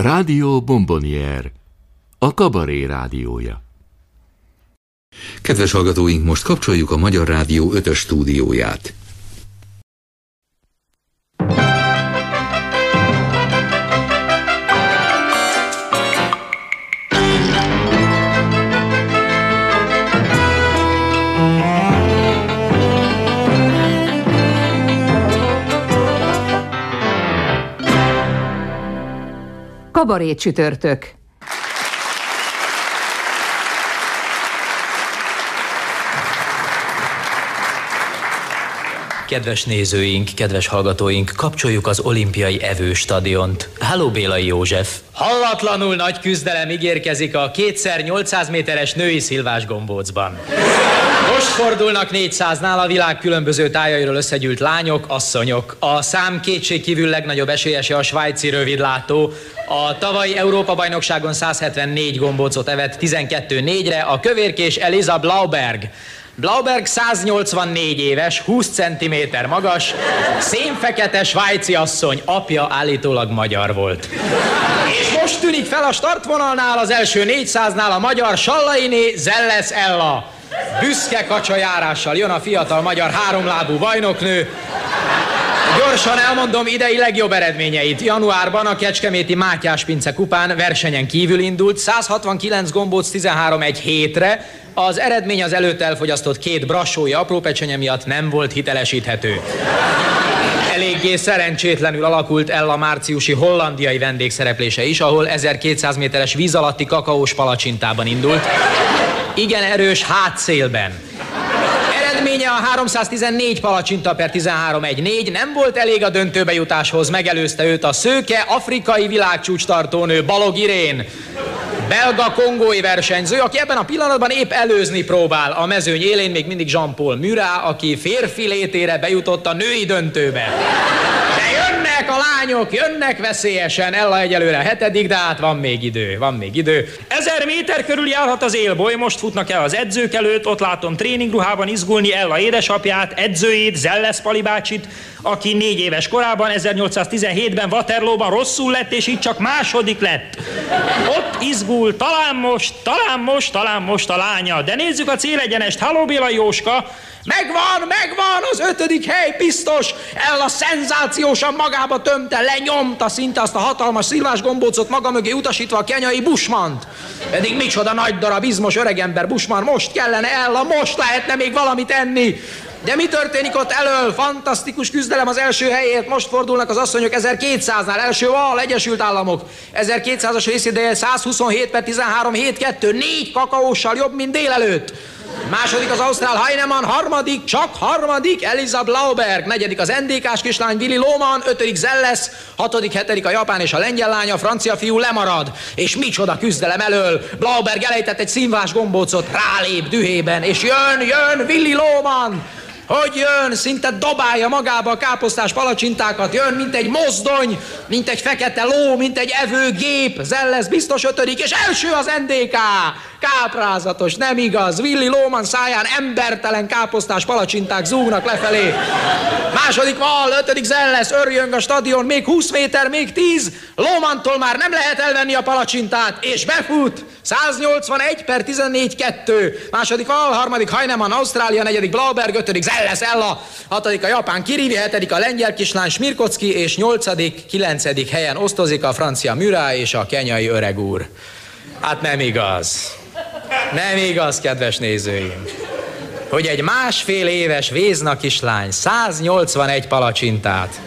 Rádió Bombonier, a kabaré rádiója. Kedves hallgatóink, most kapcsoljuk a Magyar Rádió 5 stúdióját. Kabaré csütörtök. Kedves nézőink, kedves hallgatóink, kapcsoljuk az olimpiai evőstadiont. Háló Bélai József! Hallatlanul nagy küzdelem ígérkezik a kétszer 800 méteres női szilvás gombócban. Most fordulnak 400-nál a világ különböző tájairól összegyűlt lányok, asszonyok. A szám kétségkívül legnagyobb esélyese a svájci rövidlátó. A tavalyi Európa-bajnokságon 174 gombócot evett 12-4-re a kövérkés Eliza Blauberg. Blauberg 184 éves, 20 cm magas, szénfekete svájci asszony, apja állítólag magyar volt. És most tűnik fel a startvonalnál az első 400-nál a magyar Sallainé Zelles Ella. Büszke kacsajárással jön a fiatal magyar háromlábú bajnoknő, Gyorsan elmondom idei legjobb eredményeit. Januárban a Kecskeméti Mátyás Pince kupán versenyen kívül indult, 169 gombóc 13 egy hétre, az eredmény az előtt elfogyasztott két brassója apró pecsenye miatt nem volt hitelesíthető. Eléggé szerencsétlenül alakult el a márciusi hollandiai vendégszereplése is, ahol 1200 méteres víz alatti kakaós palacsintában indult. Igen erős hátszélben. Eredménye a 314 palacsinta per 13-1-4 nem volt elég a döntőbe jutáshoz, megelőzte őt a szőke afrikai világcsúcs tartónő Balog Irén belga-kongói versenyző, aki ebben a pillanatban épp előzni próbál a mezőny élén, még mindig Jean-Paul Murat, aki férfi létére bejutott a női döntőbe. Jönnek a lányok, jönnek veszélyesen, Ella egyelőre hetedik, de hát van még idő, van még idő. Ezer méter körül járhat az élboly, most futnak el az edzők előtt, ott látom tréningruhában izgulni Ella édesapját, edzőjét, Zelles Pali bácsit, aki négy éves korában, 1817-ben Waterloo-ban rosszul lett, és így csak második lett. Ott izgul, talán most, talán most, talán most a lánya. De nézzük a célegyenest. Halló Béla Jóska, Megvan, megvan, az ötödik hely biztos. El a szenzációsan magába tömte, lenyomta szinte azt a hatalmas szilvás gombócot maga mögé utasítva a kenyai Busmant. Pedig micsoda nagy darab, izmos öregember Busman, most kellene el, a most lehetne még valamit enni. De mi történik ott elől? Fantasztikus küzdelem az első helyért. Most fordulnak az asszonyok 1200-nál. Első val, Egyesült Államok. 1200-as részideje 127 per 13 7 2 4 kakaóssal jobb, mint délelőtt. Második az Ausztrál Heinemann, harmadik, csak harmadik Eliza Blauberg, negyedik az NDK-s kislány Willy Lohmann, ötödik Zelles, hatodik, hetedik a japán és a lengyel lánya, francia fiú lemarad. És micsoda küzdelem elől. Blauberg elejtett egy színvás gombócot, rálép dühében, és jön, jön Willy Lohmann. Hogy jön, szinte dobálja magába a káposztás palacsintákat, jön, mint egy mozdony, mint egy fekete ló, mint egy evőgép, Zellesz biztos ötödik, és első az NDK. Káprázatos, nem igaz. Willy Lóman száján embertelen káposztás palacsinták zúgnak lefelé. Második val, ötödik Zellesz, örjön a stadion, még 20 méter, még 10. Lómantól már nem lehet elvenni a palacsintát, és befut. 181 per 14-2. Második val, harmadik Heinemann, Ausztrália, negyedik Blauberg, ötödik Zellesz, Ella, hatodik a japán Kirivi, hetedik a lengyel kislány Smirkocki, és nyolcadik, kilencedik helyen osztozik a francia Mürá és a kenyai öreg úr. Hát nem igaz. Nem igaz, kedves nézőim, hogy egy másfél éves Vézna kislány 181 palacsintát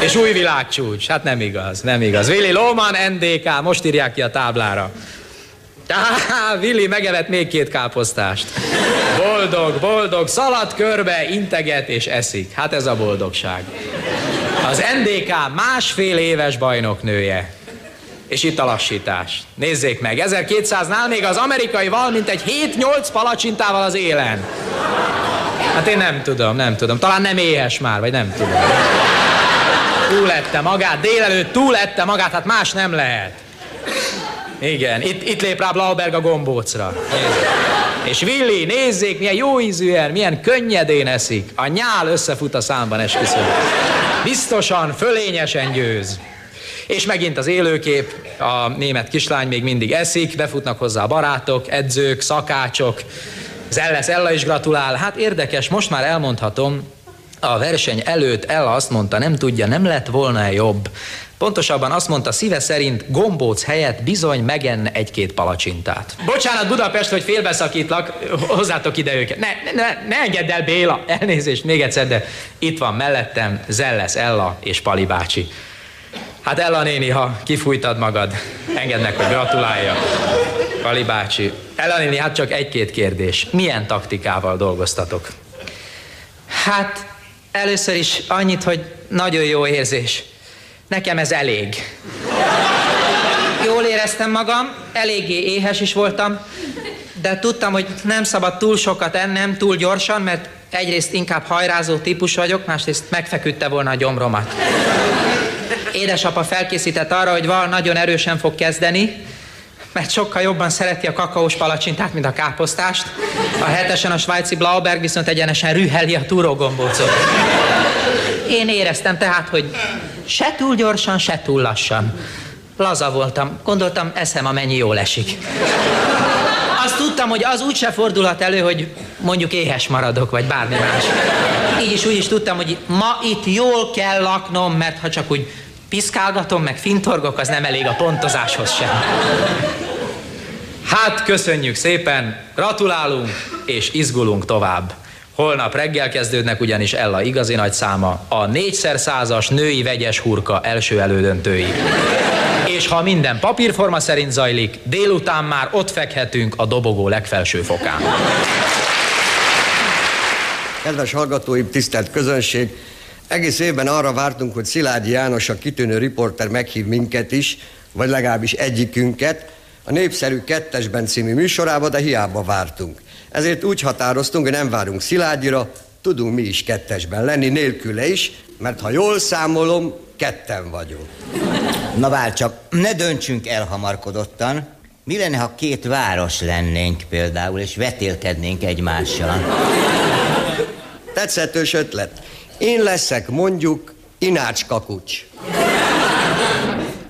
és új világcsúcs. Hát nem igaz, nem igaz. Willy Loman, NDK, most írják ki a táblára. Tá, Willy megevett még két káposztást. Boldog, boldog, szalad körbe, integet és eszik. Hát ez a boldogság. Az NDK másfél éves bajnoknője. És itt a lassítás. Nézzék meg, 1200-nál még az amerikai val, mint egy 7-8 palacsintával az élen. Hát én nem tudom, nem tudom. Talán nem éhes már, vagy nem tudom. Túlette magát, délelőtt túlette magát, hát más nem lehet. Igen, itt, itt lép rá Blauberg a gombócra. És Willi, nézzék, milyen jó ízűen, milyen könnyedén eszik. A nyál összefut a számban, esküszöm. Biztosan, fölényesen győz. És megint az élőkép, a német kislány még mindig eszik, befutnak hozzá a barátok, edzők, szakácsok, Zelles Ella is gratulál. Hát érdekes, most már elmondhatom, a verseny előtt Ella azt mondta, nem tudja, nem lett volna jobb. Pontosabban azt mondta, szíve szerint gombóc helyett bizony megenne egy-két palacsintát. Bocsánat, Budapest, hogy félbeszakítlak, hozzátok ide őket. Ne, ne, ne engedd el, Béla, elnézést még egyszer, de itt van mellettem Zelles Ella és Pali bácsi. Hát Ella néni, ha kifújtad magad, engedd meg, hogy gratuláljak. Pali bácsi. Ella néni, hát csak egy-két kérdés. Milyen taktikával dolgoztatok? Hát először is annyit, hogy nagyon jó érzés. Nekem ez elég. Jól éreztem magam, eléggé éhes is voltam, de tudtam, hogy nem szabad túl sokat ennem, túl gyorsan, mert egyrészt inkább hajrázó típus vagyok, másrészt megfeküdte volna a gyomromat. Édesapa felkészített arra, hogy val nagyon erősen fog kezdeni, mert sokkal jobban szereti a kakaós palacsintát, mint a káposztást. A hetesen a svájci Blauberg viszont egyenesen rüheli a túrógombócot. Én éreztem tehát, hogy se túl gyorsan, se túl lassan. Laza voltam, gondoltam, eszem amennyi jól esik. Azt tudtam, hogy az úgyse fordulhat elő, hogy mondjuk éhes maradok, vagy bármi más. Így is úgy is tudtam, hogy ma itt jól kell laknom, mert ha csak úgy piszkálgatom, meg fintorgok, az nem elég a pontozáshoz sem. Hát, köszönjük szépen, gratulálunk, és izgulunk tovább. Holnap reggel kezdődnek ugyanis Ella igazi nagy száma, a négyszer százas női vegyes hurka első elődöntői. És ha minden papírforma szerint zajlik, délután már ott fekhetünk a dobogó legfelső fokán. Kedves hallgatóim, tisztelt közönség! Egész évben arra vártunk, hogy Szilágyi János, a kitűnő riporter meghív minket is, vagy legalábbis egyikünket, a Népszerű Kettesben című műsorába, de hiába vártunk. Ezért úgy határoztunk, hogy nem várunk Szilágyira, tudunk mi is kettesben lenni, nélküle is, mert ha jól számolom, ketten vagyunk. Na vár csak, ne döntsünk elhamarkodottan. Mi lenne, ha két város lennénk például, és vetélkednénk egymással? Tetszetős ötlet. Én leszek mondjuk Inács Kakucs.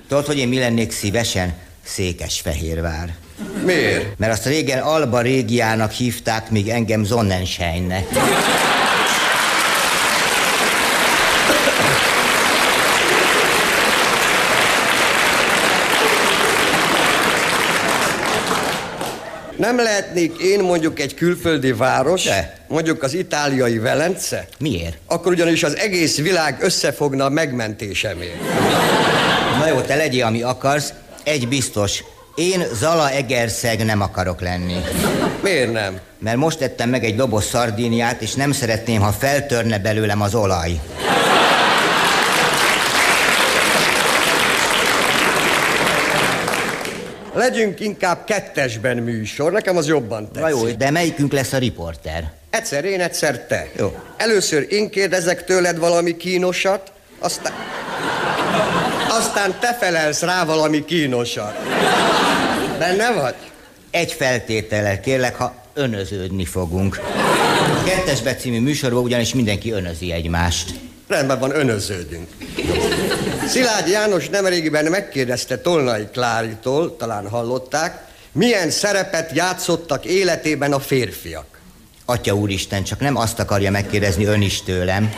Tudod, hogy én mi lennék szívesen? Székesfehérvár. Miért? Mert azt régen Alba Régiának hívták, míg engem Zonnenscheinnek. Nem lehetnék én mondjuk egy külföldi város, De. mondjuk az itáliai Velence? Miért? Akkor ugyanis az egész világ összefogna a megmentésemért. Na jó, te legyél, ami akarsz. Egy biztos, én Zala Egerszeg nem akarok lenni. Miért nem? Mert most ettem meg egy doboz szardíniát, és nem szeretném, ha feltörne belőlem az olaj. Legyünk inkább kettesben műsor, nekem az jobban tetszik. Na jó, de melyikünk lesz a riporter? Egyszer én, egyszer te. Jó. Először én kérdezek tőled valami kínosat, aztán... Aztán te felelsz rá valami kínosat. Benne vagy? Egy feltétellel kérlek, ha önöződni fogunk. A Kettesbe című műsorban ugyanis mindenki önözi egymást. Rendben van, önöződünk. Szilágyi János nemrégiben megkérdezte Tolnai Klárítól, talán hallották, milyen szerepet játszottak életében a férfiak. Atya úristen, csak nem azt akarja megkérdezni ön is tőlem.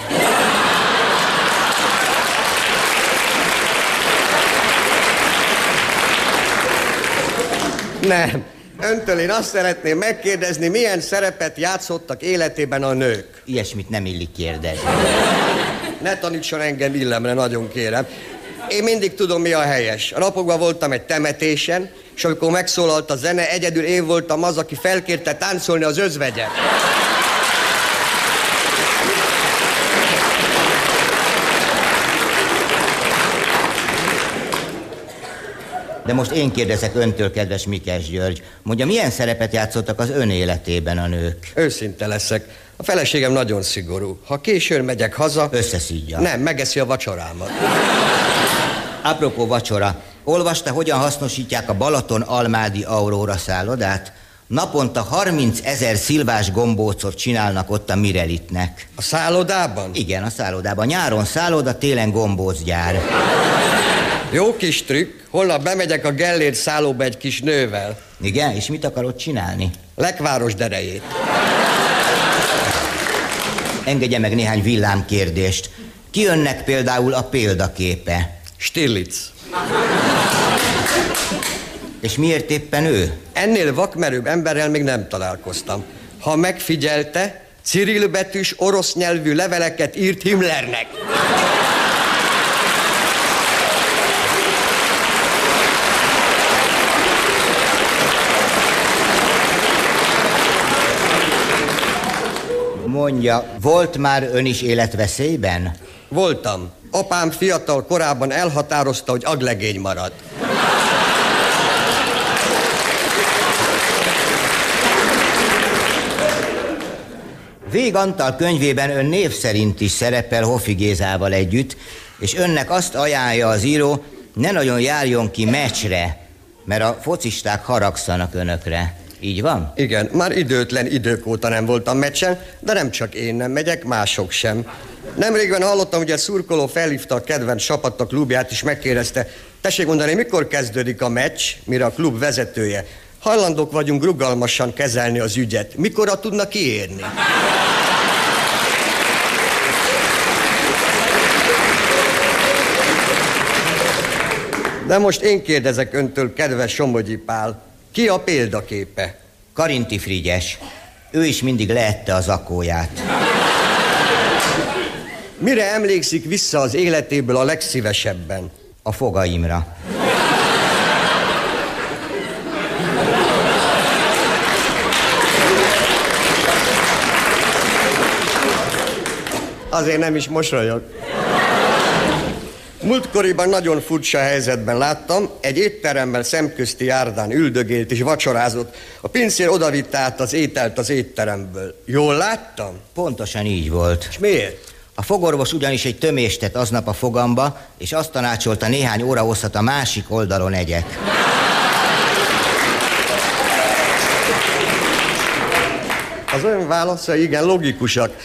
Nem. Öntől én azt szeretném megkérdezni, milyen szerepet játszottak életében a nők. Ilyesmit nem illik kérdezni. Ne tanítson engem illemre, nagyon kérem. Én mindig tudom, mi a helyes. A napokban voltam egy temetésen, és amikor megszólalt a zene, egyedül én voltam az, aki felkérte táncolni az özvegyet. De most én kérdezek öntől, kedves Mikes György. Mondja, milyen szerepet játszottak az ön életében a nők? Őszinte leszek. A feleségem nagyon szigorú. Ha későn megyek haza... Összeszídja. Nem, megeszi a vacsorámat. Apropó vacsora, olvasta, hogyan hasznosítják a Balaton Almádi Aurora szállodát? Naponta 30 ezer szilvás gombócot csinálnak ott a Mirelitnek. A szállodában? Igen, a szállodában. Nyáron szálloda, télen gombócgyár. Jó kis trükk, holnap bemegyek a Gellért szállóba egy kis nővel. Igen, és mit akarod csinálni? Lekváros derejét. Engedje meg néhány villámkérdést. Ki önnek például a példaképe? Stirlitz. És miért éppen ő? Ennél vakmerőbb emberrel még nem találkoztam. Ha megfigyelte, Cyril betűs orosz nyelvű leveleket írt Himmlernek. Mondja, volt már ön is életveszélyben? Voltam. Apám fiatal korában elhatározta, hogy aglegény marad. Vég Antal könyvében ön név szerint is szerepel Hofi Gézával együtt, és önnek azt ajánlja az író, ne nagyon járjon ki meccsre, mert a focisták haragszanak önökre. Így van? Igen, már időtlen idők óta nem voltam meccsen, de nem csak én nem megyek, mások sem. Nemrégben hallottam, hogy egy szurkoló felhívta a kedvenc csapatta klubját, és megkérdezte, tessék mondani, mikor kezdődik a meccs, mire a klub vezetője. Hajlandók vagyunk rugalmasan kezelni az ügyet. Mikorra tudna kiérni? De most én kérdezek öntől, kedves Somogyi Pál, ki a példaképe? Karinti Frigyes. Ő is mindig leette az akóját. Mire emlékszik vissza az életéből a legszívesebben? A fogaimra. Azért nem is mosolyog. Múltkoriban nagyon furcsa helyzetben láttam, egy étteremmel szemközti járdán üldögélt és vacsorázott. A pincér odavitte át az ételt az étteremből. Jól láttam? Pontosan így volt. És miért? A fogorvos ugyanis egy tömést tett aznap a fogamba, és azt tanácsolta néhány óra hosszat a másik oldalon egyek. Az ön válaszai igen logikusak.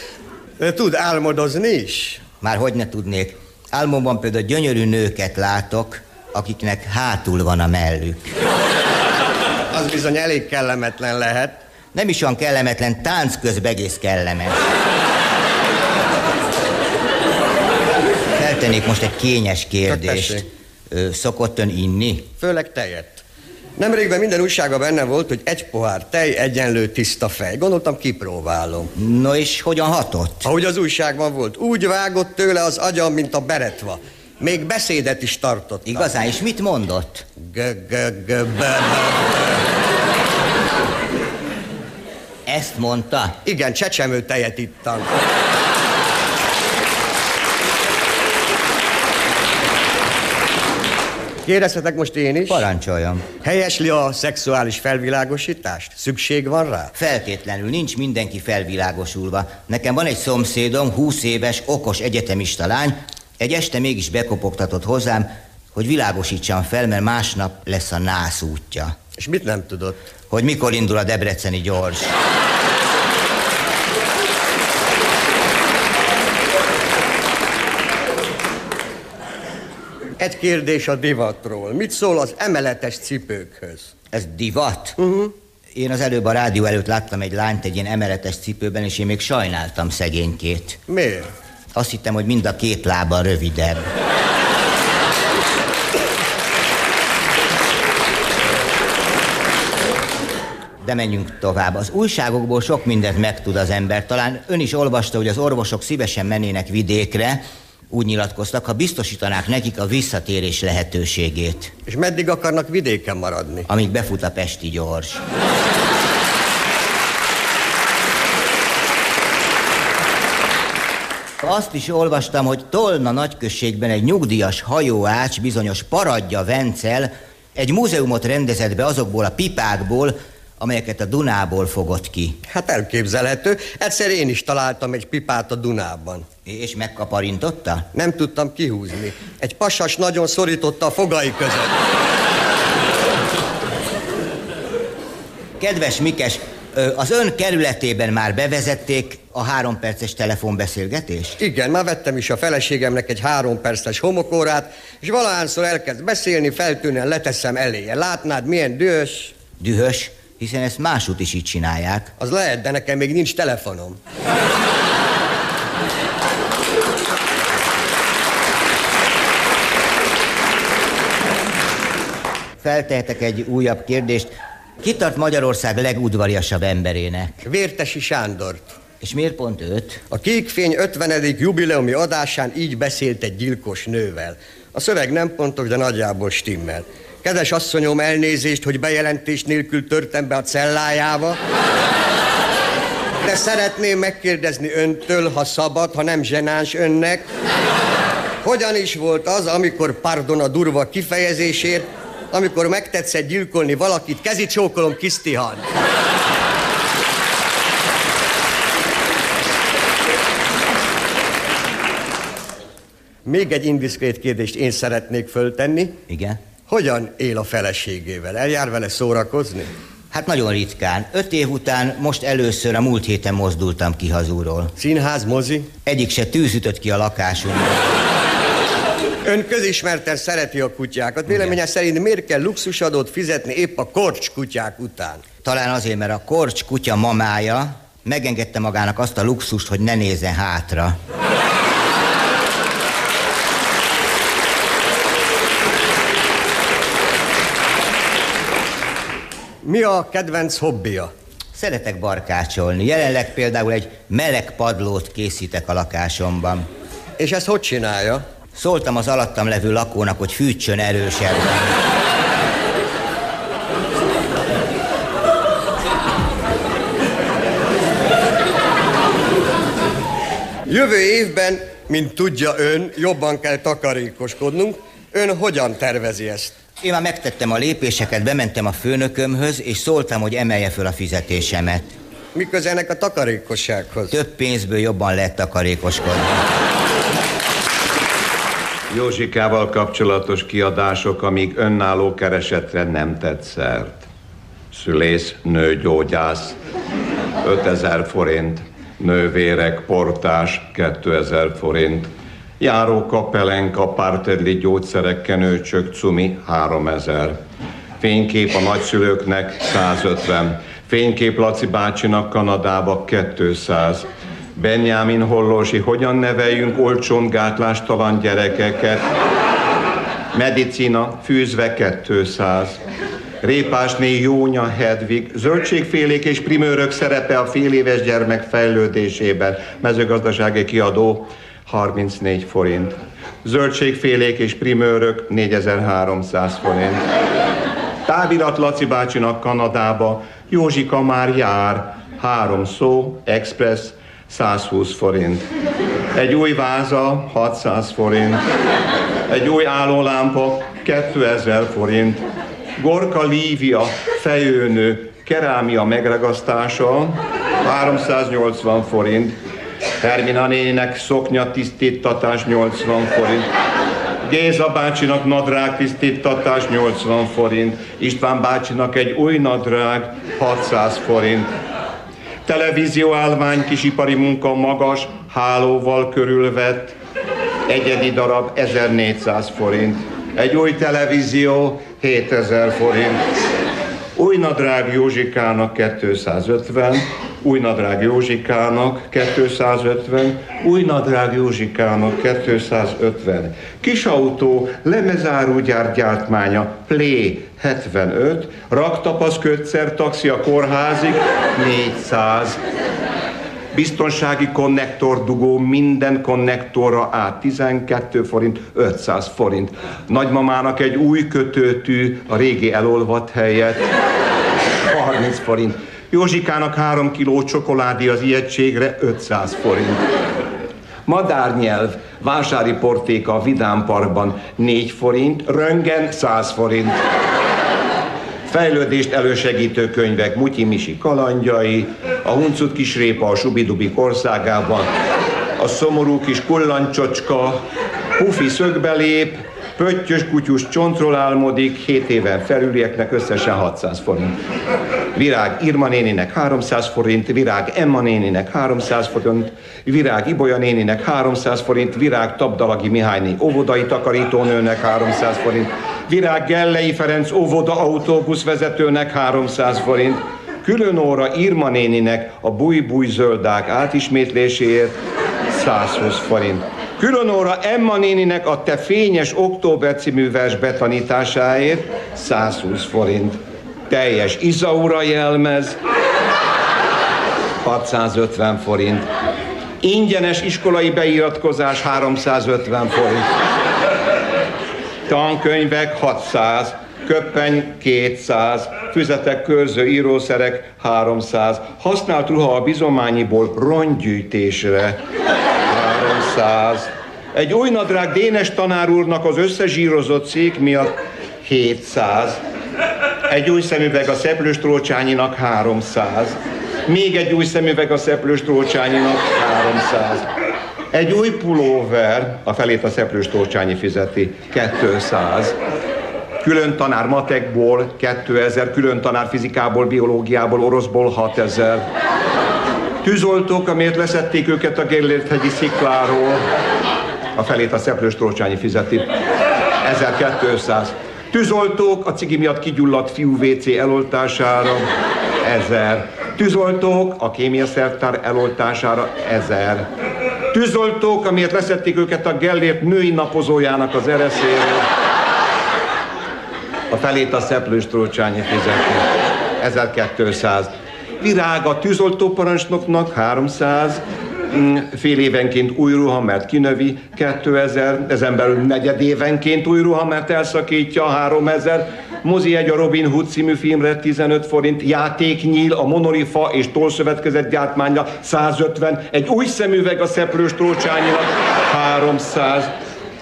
Tud álmodozni is? Már hogy ne tudnék. Álmomban például gyönyörű nőket látok, akiknek hátul van a mellük. Az bizony elég kellemetlen lehet. Nem is olyan kellemetlen, tánc közben egész kellemes. Feltennék most egy kényes kérdést. Ö, Szokott ön inni? Főleg tejet. Nemrégben minden újságban benne volt, hogy egy pohár tej egyenlő tiszta fej. Gondoltam, kipróbálom. No és hogyan hatott? Ahogy az újságban volt, úgy vágott tőle az agyam, mint a beretva. Még beszédet is tartott. Igazán, és mit mondott? Ezt mondta? Igen, csecsemő tejet ittam. Kérdezhetek most én is? Parancsoljon. Helyesli a szexuális felvilágosítást? Szükség van rá? Feltétlenül nincs mindenki felvilágosulva. Nekem van egy szomszédom, 20 éves, okos egyetemista lány, egy este mégis bekopogtatott hozzám, hogy világosítsam fel, mert másnap lesz a nász útja. És mit nem tudott? Hogy mikor indul a debreceni gyors. Egy kérdés a divatról. Mit szól az emeletes cipőkhöz? Ez divat? Uh-huh. Én az előbb a rádió előtt láttam egy lányt egy ilyen emeletes cipőben, és én még sajnáltam szegénykét. Miért? Azt hittem, hogy mind a két lába rövidebb. De menjünk tovább. Az újságokból sok mindent megtud az ember. Talán ön is olvasta, hogy az orvosok szívesen mennének vidékre, úgy nyilatkoztak, ha biztosítanák nekik a visszatérés lehetőségét, És meddig akarnak vidéken maradni? amíg befut a pesti gyors. Azt is olvastam, hogy Tolna nagyközségben egy nyugdíjas hajóács, bizonyos Paradja Vencel egy múzeumot rendezett be azokból a pipákból, amelyeket a Dunából fogott ki. Hát elképzelhető. Egyszer én is találtam egy pipát a Dunában. És megkaparintotta? Nem tudtam kihúzni. Egy pasas nagyon szorította a fogai között. Kedves Mikes, Az ön kerületében már bevezették a három perces telefonbeszélgetést? Igen, már vettem is a feleségemnek egy három perces homokórát, és valahányszor elkezd beszélni, feltűnően leteszem eléje. Látnád, milyen dühös? Dühös, hiszen ezt másút is így csinálják. Az lehet, de nekem még nincs telefonom. Feltehetek egy újabb kérdést. Ki tart Magyarország legudvariasabb emberének? Vértesi Sándort. És miért pont őt? A Kékfény 50. jubileumi adásán így beszélt egy gyilkos nővel. A szöveg nem pontos, de nagyjából stimmel. Kedves asszonyom, elnézést, hogy bejelentés nélkül törtem be a cellájába. De szeretném megkérdezni öntől, ha szabad, ha nem zsenáns önnek, hogyan is volt az, amikor, pardon a durva kifejezésért, amikor megtetszett gyilkolni valakit, kezi csókolom Kisztihan. Még egy indiszkrét kérdést én szeretnék föltenni. Igen? Hogyan él a feleségével? Eljár vele szórakozni? Hát nagyon ritkán. Öt év után most először a múlt héten mozdultam ki hazúról. Színház, mozi? Egyik se tűzütött ki a lakásunkba. Ön közismerten szereti a kutyákat. Véleménye szerint miért kell luxusadót fizetni épp a korcs kutyák után? Talán azért, mert a korcs kutya mamája megengedte magának azt a luxust, hogy ne nézzen hátra. Mi a kedvenc hobbija? Szeretek barkácsolni. Jelenleg például egy meleg padlót készítek a lakásomban. És ezt hogy csinálja? Szóltam az alattam levő lakónak, hogy fűtsön erősebben. Jövő évben, mint tudja ön, jobban kell takarékoskodnunk. Ön hogyan tervezi ezt? Én már megtettem a lépéseket, bementem a főnökömhöz, és szóltam, hogy emelje föl a fizetésemet. Mi köze ennek a takarékossághoz? Több pénzből jobban lehet takarékoskodni. Józsikával kapcsolatos kiadások, amíg önálló keresetre nem tett szert. Szülész, nőgyógyász, 5000 forint. Nővérek, portás, 2000 forint. Járó kapelenka, pártedli gyógyszerek, kenőcsök, cumi, 3000. Fénykép a nagyszülőknek 150. Fénykép Laci bácsinak Kanadába 200. Benjamin Hollósi, hogyan neveljünk olcsón gátlástalan gyerekeket? Medicina, fűzve 200. Répásné Jónya Hedvig, zöldségfélék és primőrök szerepe a fél éves gyermek fejlődésében. Mezőgazdasági kiadó 34 forint. Zöldségfélék és primőrök 4300 forint. Távirat Laci bácsinak Kanadába, Józsika már jár, három szó, express, 120 forint. Egy új váza, 600 forint. Egy új állólámpa, 2000 forint. Gorka Lívia, fejőnő, kerámia megragasztása, 380 forint. Hermina néninek szoknya tisztítatás 80 forint. Géza bácsinak nadrág tisztítatás 80 forint. István bácsinak egy új nadrág 600 forint. Televízió állvány kisipari munka magas, hálóval körülvett, egyedi darab 1400 forint. Egy új televízió 7000 forint. Új nadrág Józsikának 250, új nadrág Józsikának 250, új nadrág Józsikának 250. Kis autó, lemezárógyár gyártmánya, Play 75, raktapasz kötszer, taxi a kórházig 400. Biztonsági konnektor dugó minden konnektorra át 12 forint, 500 forint. Nagymamának egy új kötőtű a régi elolvadt helyet 30 forint. Józsikának 3 kiló csokoládé az ijegységre 500 forint. Madárnyelv, vásári portéka a Vidám Parkban 4 forint, röngen 100 forint. Fejlődést elősegítő könyvek Mutyi Misi kalandjai, a huncut kisrépa a Subidubik országában, a szomorú kis kullancsocska, Pufi szögbe lép, Pöttyös kutyus csontról álmodik, 7 éven felülieknek összesen 600 forint. Virág Irma néninek 300 forint, Virág Emma néninek 300 forint, Virág Ibolya néninek 300 forint, Virág Tabdalagi Mihályné óvodai takarítónőnek 300 forint, Virág Gellei Ferenc óvoda autóbuszvezetőnek 300 forint, külön óra Irma néninek a búj-búj zöldák átismétléséért 120 forint. Külön óra Emma néninek a Te fényes október című vers betanításáért 120 forint. Teljes Izaura jelmez 650 forint. Ingyenes iskolai beiratkozás 350 forint. Tankönyvek 600, köppeny 200, füzetek, körző, írószerek 300, használt ruha a bizományiból rongyűjtésre 300, egy új nadrág Dénes tanár úrnak az összezsírozott szék miatt 700, egy új szemüveg a Szeplős Trócsányinak 300, még egy új szemüveg a Szeplős Trócsányinak 300, egy új pulóver, a felét a Szeplős Trócsányi fizeti, 200, külön tanár matekból 2000, külön tanár fizikából, biológiából, oroszból 6000. Tűzoltók, amiért leszették őket a Gellért-hegyi szikláról, a felét a Szeplős Trócsányi fizeti, 1200. Tűzoltók a cigi miatt kigyulladt fiú WC eloltására, 1000. Tűzoltók a kémiaszertár eloltására, 1000. Tűzoltók, amiért leszették őket a Gellért női napozójának az ereszéről, a felét a szeplős trócsányi fizetni. 1200. Virág a tűzoltóparancsnoknak 300, mm, fél évenként új ruha, mert kinövi 2000, ezen belül negyed évenként új ruha, mert elszakítja 3000, mozi egy a Robin Hood című filmre 15 forint, játéknyíl a Monorifa és Tollszövetkezet gyártmánya 150, egy új szemüveg a szeplős trócsányinak 300,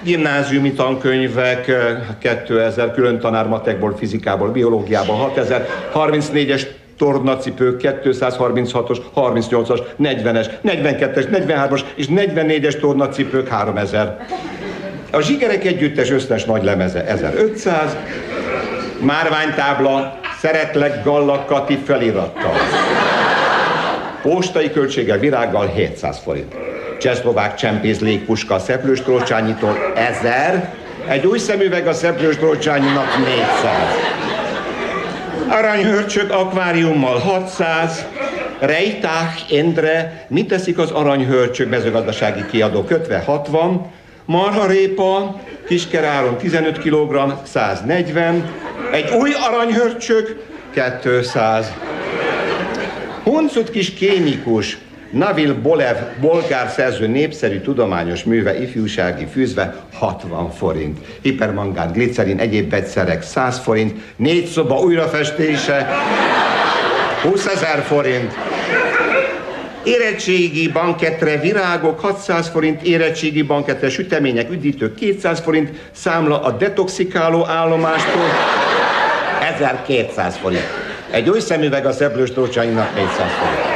gimnáziumi tankönyvek 2000, külön tanár matekból, fizikából, biológiából 6000, 34-es tornacipők 236-os, 38-as, 40-es, 42-es, 43-as és 44-es tornacipők 3000. A zsigerek együttes összes nagy lemeze 1500, márványtábla, szeretlek Galla Kati felirattal. Postai költsége virággal 700 forint csehszlovák csempész légpuska Szeplős Trócsányitól 1000, egy új szemüveg a Szeplős Trócsányinak 400. Aranyhörcsök akváriummal 600, Rejtách Endre, mit teszik az aranyhörcsök mezőgazdasági kiadó? Kötve 60, marharépa, kiskeráron 15 kg, 140, egy új aranyhörcsök 200. Huncut kis kémikus, Navil Bolev, bolgár szerző népszerű tudományos műve ifjúsági fűzve 60 forint. Hipermangán, glicerin, egyéb vegyszerek 100 forint. Négy szoba újrafestése 20 ezer forint. Érettségi banketre virágok 600 forint, érettségi banketre sütemények, üdítők 200 forint, számla a detoxikáló állomástól 1200 forint. Egy új szemüveg a szeplős 400 forint.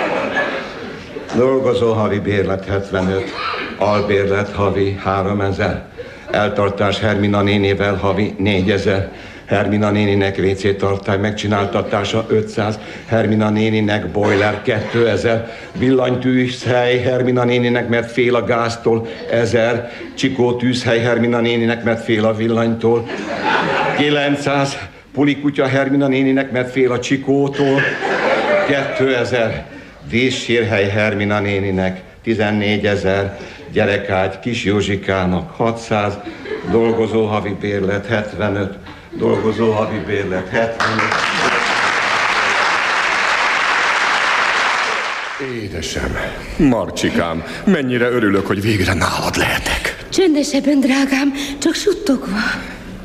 Dolgozó havi bérlet 75, albérlet havi 3000, eltartás Hermina nénével havi 4000, Hermina néninek WC tartály megcsináltatása 500, Hermina néninek boiler 2000, villanytűzhely Hermina néninek, mert fél a gáztól 1000, Csikó tűzhely Hermina néninek, mert fél a villanytól. 900, Pulikutya Hermina néninek, mert fél a Csikótól. 2000, Vízsírhely Hermina néninek 14 ezer, gyerekágy Kis Józsikának 600, dolgozó havi bérlet 75, dolgozó havi bérlet 75. Édesem, Marcsikám, mennyire örülök, hogy végre nálad lehetek. Csendesebben, drágám, csak suttogva.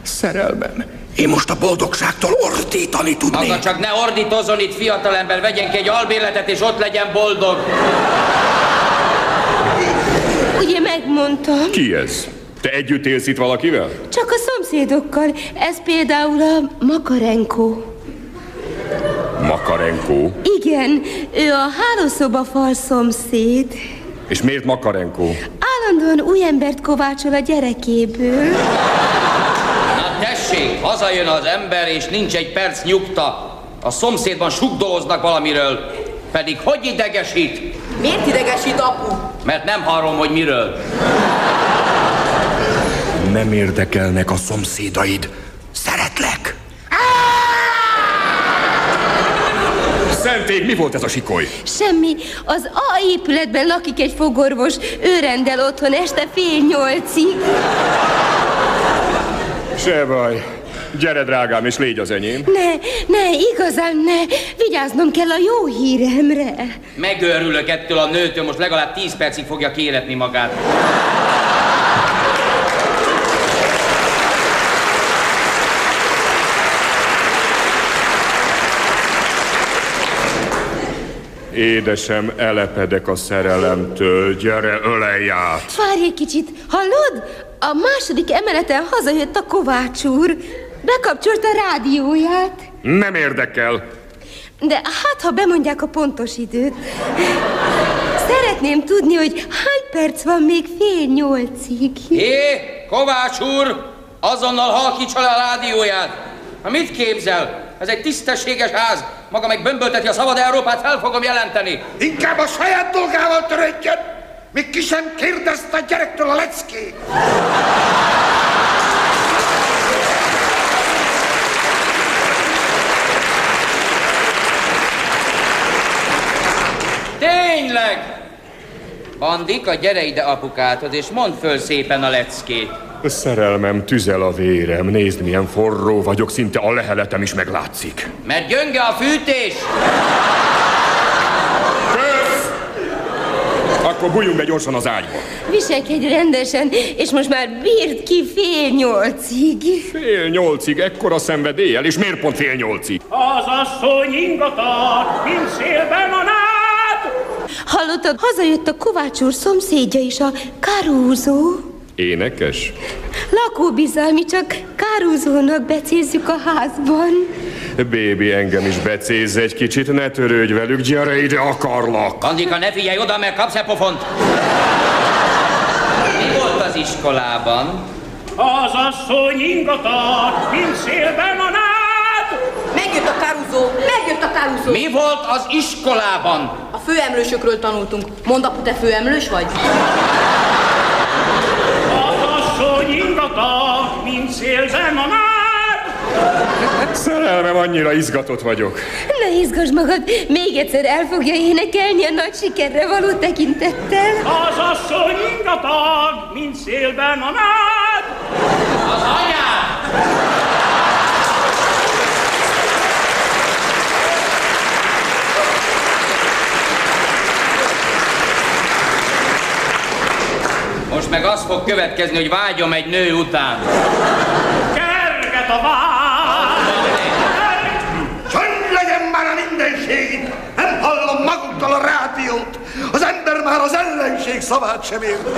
Szerelmem, én most a boldogságtól ordítani tudnék. Maga csak ne ordítozzon itt, fiatalember, vegyen ki egy albérletet, és ott legyen boldog. Ugye megmondtam? Ki ez? Te együtt élsz itt valakivel? Csak a szomszédokkal. Ez például a Makarenko. Makarenko? Igen, ő a hálószoba fal szomszéd. És miért Makarenko? Állandóan új embert kovácsol a gyerekéből. Tessék, hazajön az ember, és nincs egy perc nyugta. A szomszédban sugdoloznak valamiről. Pedig hogy idegesít? Miért idegesít, apu? Mert nem hallom, hogy miről. Nem érdekelnek a szomszédaid. Szeretlek. Szentég, mi volt ez a sikoly? Semmi. Az A épületben lakik egy fogorvos. Ő rendel otthon este fél nyolcig. Se baj. Gyere, drágám, és légy az enyém. Ne, ne, igazán ne. Vigyáznom kell a jó híremre. Megőrülök ettől a nőtől, most legalább 10 percig fogja kéretni magát. Édesem, elepedek a szerelemtől. Gyere, ölelj át. Várj egy kicsit. Hallod? A második emeleten hazajött a Kovács úr. Bekapcsolt a rádióját. Nem érdekel. De hát, ha bemondják a pontos időt. Szeretném tudni, hogy hány perc van még fél nyolcig. Hé, Kovács úr, azonnal halkítsa le a rádióját. Ha mit képzel? Ez egy tisztességes ház. Maga meg bömbölteti a szabad Európát, fel fogom jelenteni. Inkább a saját dolgával törődjön, még ki sem kérdezte a gyerektől a leckét. Tényleg! Bandika, gyere ide apukáthoz, és mondd föl szépen a leckét. Szerelmem, tüzel a vérem. Nézd, milyen forró vagyok, szinte a leheletem is meglátszik. Mert gyönge a fűtés! Kösz! Akkor bújjunk be gyorsan az ágyba. Viselkedj rendesen, és most már bírd ki fél nyolcig. Fél nyolcig, ekkora szenvedéllyel, és miért pont fél nyolcig? Az asszony ingatag, mint szélben a nád. Hallottad, hazajött a Kovács úr szomszédja is, a Karúzó. Énekes? Lakóbizalmi, csak Kárúzónak becézzük a házban. Bébi, engem is becézz egy kicsit, ne törődj velük, gyere ide, akarlak! Bandika, ne figyelj oda, mert kapsz egy pofont! Mi volt az iskolában? Az asszony ingatag, mint szélben a nád. Megjött a kárúzó, megjött a kárúzó. Mi volt az iskolában? A főemlősökről tanultunk. Mondd, apu, te főemlős vagy? Ingatag, mint szélben a nád. Szerelmem, annyira izgatott vagyok. Ne izgass magad, még egyszer el fogja énekelni a nagy sikerre való tekintettel. Az asszony ingatag, mint szélben a nád. Az anyád! Most meg az fog következni, hogy vágyom egy nő után. Kerget a vágy. Csönd legyen már a mindenség! Nem hallom maguktól a rádiót! Az ember már az ellenség szavát sem érti.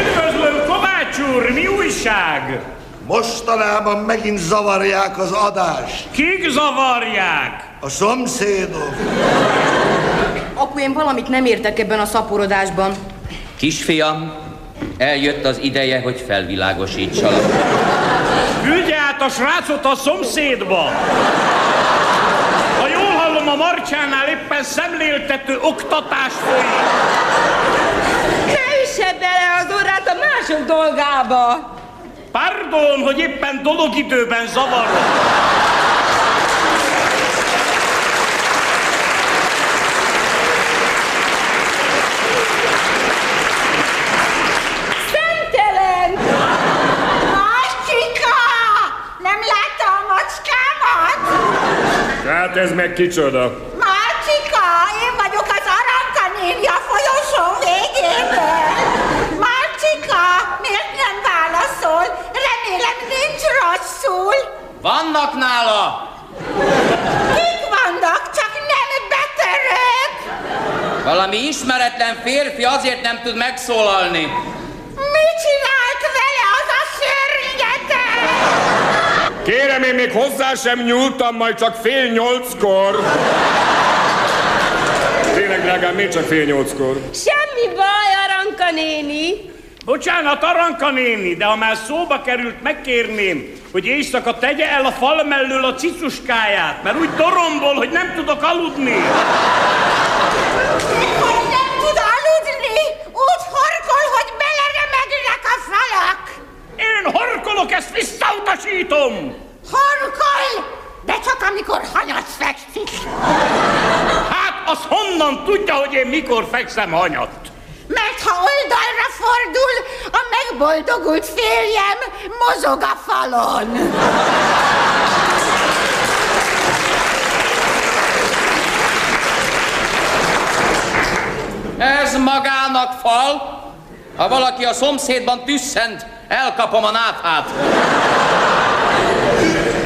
Üdvözlöm, Kovács úr, mi újság? Mostanában megint zavarják az adást. Kik zavarják? A szomszédok. Apu, én valamit nem értek ebben a szaporodásban. Kisfiam, eljött az ideje, hogy felvilágosítsalak. Küldje át a srácot a szomszédba! Ha jól hallom, a Marcsánál éppen szemléltető oktatás folyik. Ne üsse bele az orrát a mások dolgába! Pardon, hogy éppen dologidőben zavarom. Hát ez meg kicsoda? Marcika, én vagyok az Aranka néni a folyosó végéből. Marcika, miért nem válaszol? Remélem nincs rosszul. Vannak nála! Kik vannak, csak nem betörők? Valami ismeretlen férfi azért nem tud megszólalni. Mit csinált Kérem, én még hozzá sem nyúltam, majd csak fél nyolckor. Tényleg, drágám, még csak fél nyolckor. Semmi baj, Aranka néni. Bocsánat, Aranka néni, de ha már szóba került, megkérném, hogy éjszaka tegye el a fal mellől a cicuskáját, mert úgy dorombol, hogy nem tudok aludni. Hogy nem tud aludni, úgy horkol, hogy beleremegnek a falak. Én horkolok, ezt visszautasítom! Horkol, de csak amikor hanyat fekszik. Hát, az honnan tudja, hogy én mikor fekszem hanyat? Mert ha oldalra fordul, a megboldogult férjem mozog a falon. Ez magának fal. Ha valaki a szomszédban tüsszent, elkapom a náthát.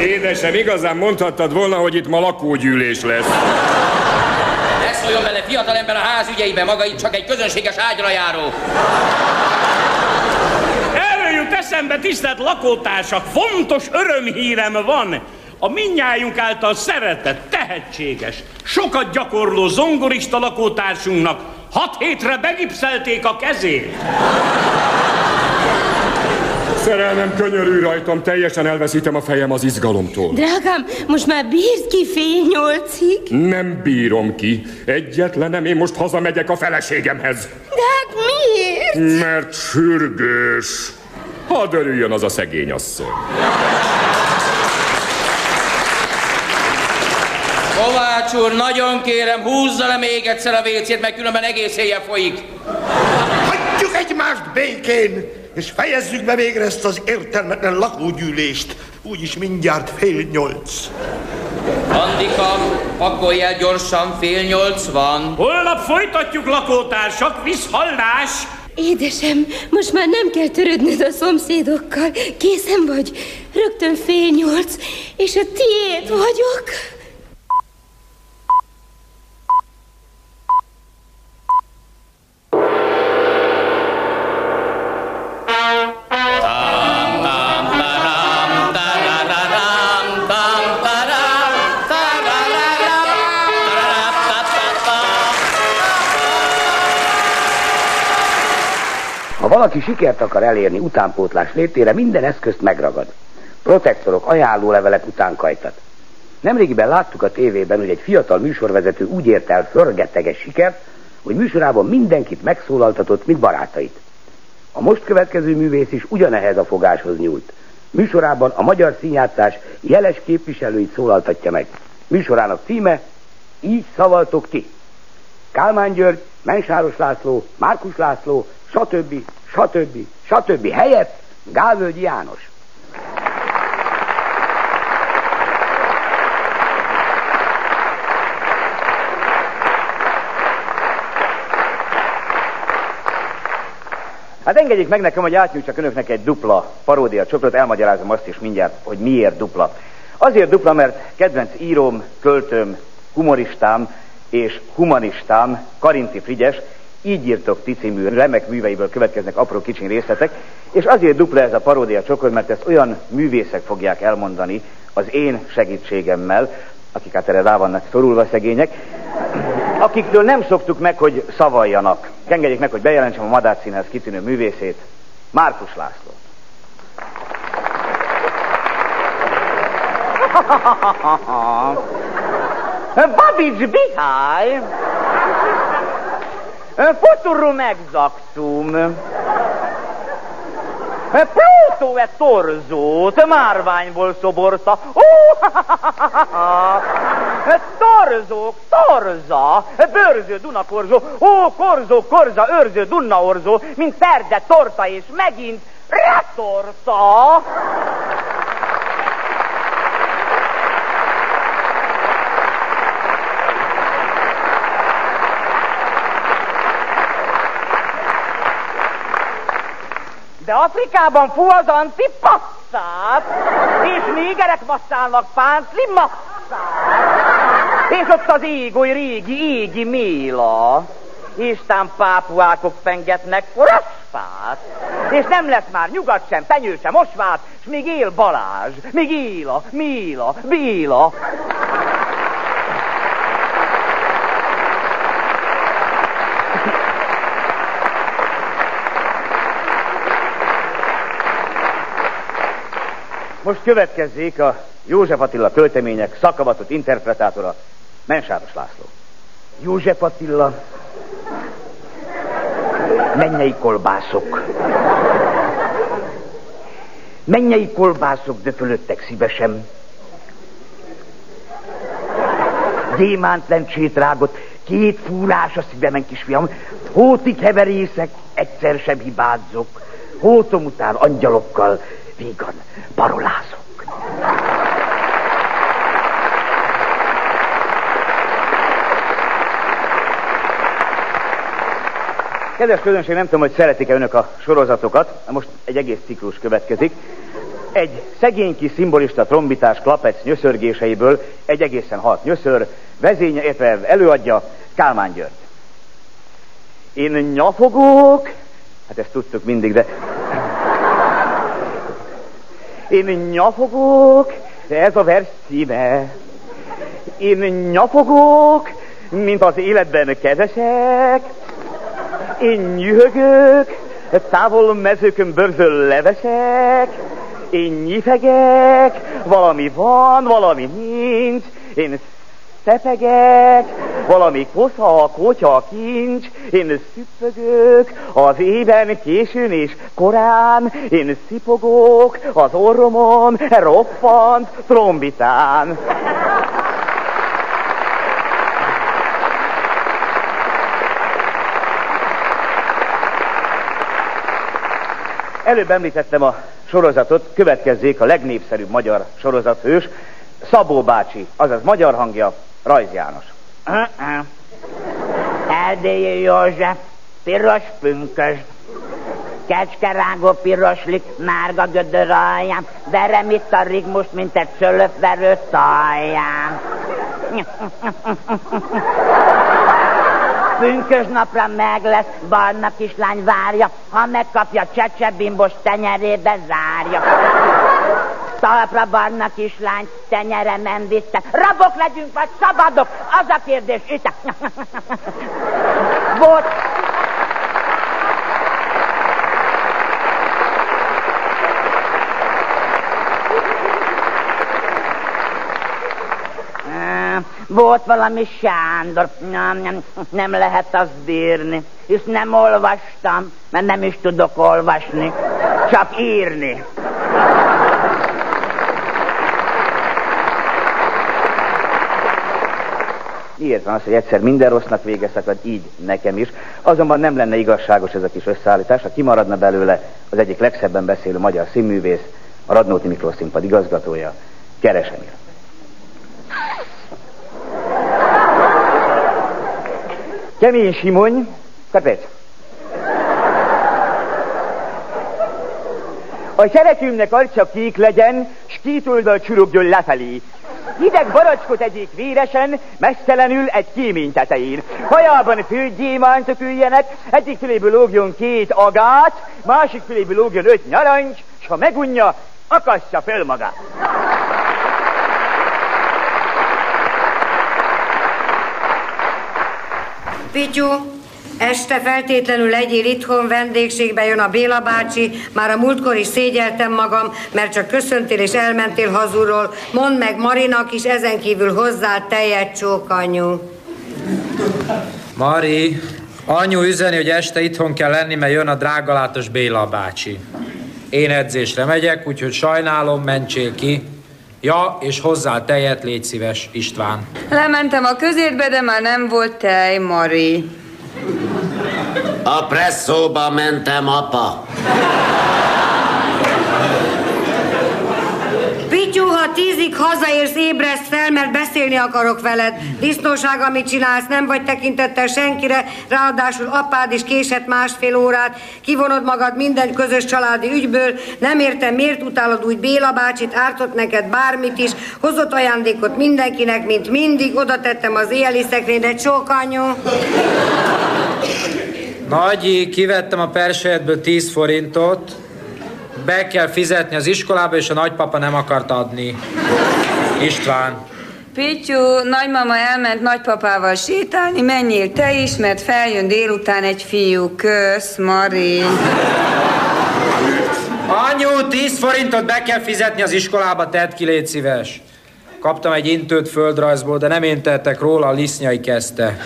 Édesem, igazán mondhattad volna, hogy itt ma lakógyűlés lesz. Ne szóljon bele fiatalember a ház ügyeibe, maga itt csak egy közönséges ágyra járó. Erről jut eszembe, tisztelt lakótársak, fontos örömhírem van. A minnyájunk által szeretett, tehetséges, sokat gyakorló zongorista lakótársunknak hat hétre begipszelték a kezét. Szerelmem könyörű rajtam, teljesen elveszítem a fejem az izgalomtól. Drágám, most már bírd ki fél nyolcig? Nem bírom ki. Egyetlenem, én most hazamegyek a feleségemhez. De hát miért? Mert sürgős. Hadd örüljön az a szegény asszony. Kovács úr, nagyon kérem, húzza le még egyszer a vécét, mert különben egész éjjel folyik. Hagyjuk egymást békén, és fejezzük be végre ezt az értelmetlen lakógyűlést. Úgyis mindjárt fél nyolc. Andika, pakolj el gyorsan, fél nyolc van. Holnap folytatjuk, lakótársak, visszhallás! Édesem, most már nem kell törődnöd a szomszédokkal. Készen vagy? Rögtön fél nyolc, és a tiéd vagyok. Valaki sikert akar elérni utánpótlás létére, minden eszközt megragad. Protektorok, ajánlólevelek utánkajtat. Nemrégiben láttuk a tévében, hogy egy fiatal műsorvezető úgy ért el förgeteges sikert, hogy műsorában mindenkit megszólaltatott, mint barátait. A most következő művész is ugyanehez a fogáshoz nyúlt. Műsorában a magyar színjátszás jeles képviselőit szólaltatja meg. Műsorának címe Így szavaltok ti. Kálmán György, Mensáros László, Márkus László, stb. Stb. stb. helyett Gálvölgyi János. Hát engedjék meg nekem, hogy átnyújtsak önöknek egy dupla paródia csokrot, elmagyarázom azt is mindjárt, hogy miért dupla. Azért dupla, mert kedvenc íróm, költőm, humoristám és humanistám, Karinti Frigyes, így írtok ti című remek műveiből következnek apró kicsin részletek, és azért dupla ez a paródia csokor, mert ezt olyan művészek fogják elmondani az én segítségemmel, akik hát erre rá vannak szorulva szegények, akiktől nem szoktuk meg, hogy szavaljanak. Engedjék meg, hogy bejelentsem a Madács Színház kitűnő művészét, Márkus László. Babics Bihály! Futurum exactum. Plutó e torzót márványból szoborta. Ó, Torzók, torza, bőrző Dunakorzó, ó, korzó, korza, őrző, Dunaorzó, mint perde, torta, és megint retorta. De Afrikában fú az antipasszát, és négerek masszálnak páncli masszát. És ott az égoly régi égi méla. Isten pápuákok pengetnek forasfát. És nem lesz már nyugat sem, penyő sem, osvát, és még él Balázs, még Éla, Méla, Béla. Most következzék a József Attila költemények szakavatott interpretátora, Mensáros László. József Attila, mennyei kolbászok. Mennyei kolbászok döfölöttek szívesen. Gyémánt lencsét rágott, két fúrás a szívemen, kisfiam. Hóti keverészek, egyszer sem hibázzok. Hótom után angyalokkal, vígan parolázok. Kedves közönség, nem tudom, hogy szeretik-e önök a sorozatokat. Most egy egész ciklus következik. Egy szegény kis szimbolista trombitás klapec nyöszörgéseiből egy egészen hat nyöször, vezénye, értve előadja Kálmán György. Én nyafogok, hát ezt tudtuk mindig, de... Én nyafogok, ez a vers címe. Én nyafogok, mint az életben kezesek, én nyühögök, távol mezőkön bőrzöl levesek, én nyifegek, valami van, valami nincs, én szepegek, valami kosza, kotya, kincs, én szüppögök az éven későn és korán, én szipogok az orromon, roppant trombitán. Előbb említettem a sorozatot, következzék a legnépszerűbb magyar sorozathős, Szabó bácsi, azaz magyar hangja, Rajz János. Erdélyi József, piros pünkös, kecskerágó piroslik, márga gödör alján, verem itt a rigmust, mint egy szölöfverő talján. Pünkös napra meg lesz, barna kislány várja, ha megkapja csecsebimbos tenyerébe zárja. Talpra barna kislány, tenyeremen vitte. Rabok legyünk, vagy szabadok? Az a kérdés, itt. Volt, Volt valami Sándor, nem, nem, nem lehet azt bírni, hisz nem olvastam, mert nem is tudok olvasni, csak írni. Miért van az, hogy egyszer minden rossznak vége szakad, így nekem is. Azonban nem lenne igazságos ez a kis összeállítás, ha kimaradna belőle az egyik legszebben beszélő magyar színművész, a Radnóti Miklós színpad igazgatója, Keresemir. Kemény Simony, kapett. A szeretőmnek arca kék legyen, s két oldal csurogjon lefelé. Hideg baracskot egyik véresen, messzelenül egy kémény tetején. Hajában főgyémántok üljenek, egyik füléből lógjon két agát, másik füléből lógjon öt nyarancs, s ha megunja, akassza föl magát. Pityu, este feltétlenül legyél itthon, vendégségbe jön a Béla bácsi, már a múltkor is szégyeltem magam, mert csak köszöntél és elmentél hazulról. Mondd meg Marinak is, ezen kívül hozzá tejet csókanyu. Mari, anyu üzeni, hogy este itthon kell lenni, mert jön a drágalátos Béla bácsi. Én edzésre megyek, úgyhogy sajnálom, mentsél ki. Ja, és hozzá tejet, légy szíves, István. Lementem a közérbe, de már nem volt tej, Mari. A presszóba mentem, apa. Pityu, ha tízig hazaérsz, ébreszt fel, mert beszélni akarok veled. Disznóság, amit csinálsz, nem vagy tekintettel senkire, ráadásul apád is késett másfél órát, kivonod magad minden közös családi ügyből, nem értem, miért utálod úgy Béla bácsit, ártott neked bármit is, hozott ajándékot mindenkinek, mint mindig, oda tettem az éjjeli szekrényre, csókanyu. Nagyi, kivettem a persejtből 10 forintot, be kell fizetni az iskolába, és a nagypapa nem akart adni. István. Pityu, nagymama elment nagypapával sétálni, menjél te is, mert feljön délután egy fiú. Kösz, Mari. Anyu, 10 forintot be kell fizetni az iskolába, tedd ki, légy szíves. Kaptam egy intőt földrajzból, de nem én tettek róla, a Lisznyai kezdte.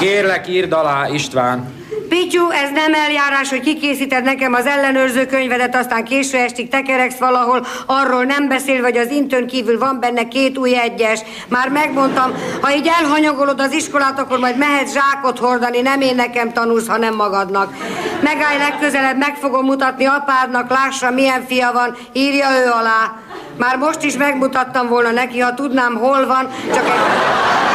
Kérlek, írd alá, István. Pityu, ez nem eljárás, hogy kikészíted nekem az ellenőrző könyvedet, aztán késő estig tekereksz valahol, arról nem beszél, vagy az intőn kívül van benne két új egyes. Már megmondtam, ha így elhanyagolod az iskolát, akkor majd mehetsz zsákot hordani, nem én nekem tanulsz, hanem magadnak. Megállj legközelebb, meg fogom mutatni apádnak, lássa milyen fia van, írja ő alá. Már most is megmutattam volna neki, ha tudnám, hol van, csak egy...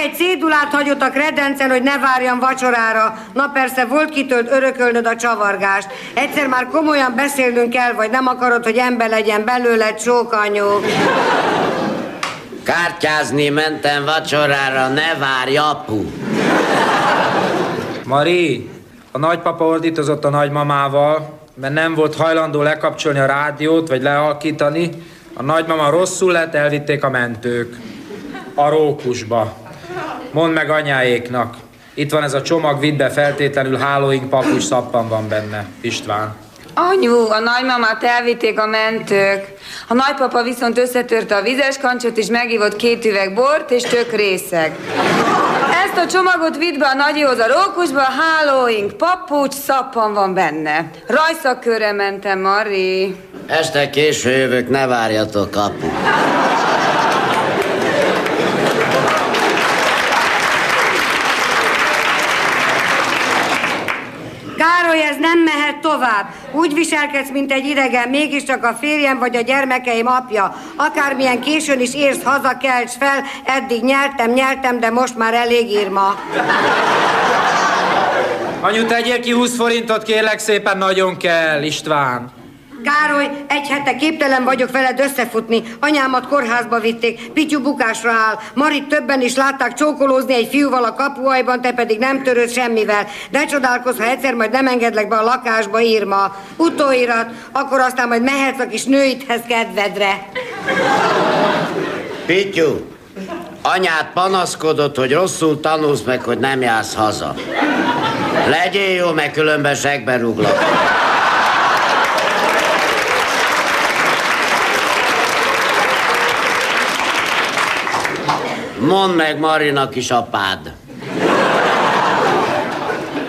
egy cédulát hagyott a kredencen, hogy ne várjam vacsorára. Na persze, volt kitől örökölnöd a csavargást. Egyszer már komolyan beszélnünk kell, vagy nem akarod, hogy ember legyen belőle csókanyó. Kártyázni mentem vacsorára, ne várj, apu. Mari, a nagypapa ordítozott a nagymamával, mert nem volt hajlandó lekapcsolni a rádiót, vagy lehalkítani. A nagymama rosszul lett, elvitték a mentők. A rókusba. Mondd meg anyáéknak. Itt van ez a csomag, vidd be feltétlenül hálóink, papucs, szappan van benne. István. Anyu, a nagymamát elvitték a mentők. A nagypapa viszont összetörte a vizes kancsot, és megívott két üveg bort, és tök részeg. Ezt a csomagot vidd be a nagyihoz a rókusba, hálóink, papucs, szappan van benne. Rajszakkörre mentem, Mari. Este késő jövök, ne várjatok, apu. Károly, ez nem mehet tovább. Úgy viselkedsz, mint egy idegen, mégiscsak a férjem vagy a gyermekeim apja. Akármilyen későn is érsz haza, kelts fel, eddig nyertem, nyertem, de most már elég írma. Anyu, tegyél ki 20 forintot, kérlek szépen, nagyon kell, István. Károly, egy hete képtelen vagyok veled összefutni. Anyámat kórházba vitték, Pityu bukásra áll. Marit többen is látták csókolózni egy fiúval a kapuajban, te pedig nem törőd semmivel. De csodálkozz, ha egyszer majd nem engedlek be a lakásba, írma. Utóirat, akkor aztán majd mehetsz a kis nőidhez kedvedre. Pityu, anyád panaszkodott, hogy rosszul tanulsz meg, hogy nem jársz haza. Legyél jó, meg különben segbe rúglak. Mondd meg Marinak is apád.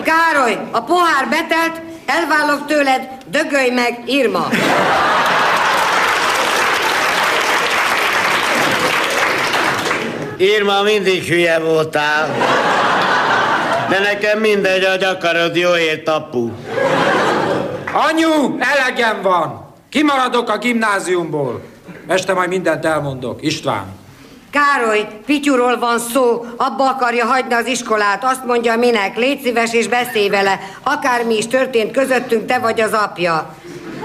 Károly, a pohár betelt, elvállok tőled, dögölj meg, Irma. Irma, mindig hülye voltál. De nekem mindegy, hogy akarod, jóért, apu. Anyu, elegem van! Kimaradok a gimnáziumból. Este majd mindent elmondok. István. Károly, Pityuról van szó, abba akarja hagyni az iskolát, azt mondja minek, légy szíves és beszélj vele, akármi is történt közöttünk, te vagy az apja.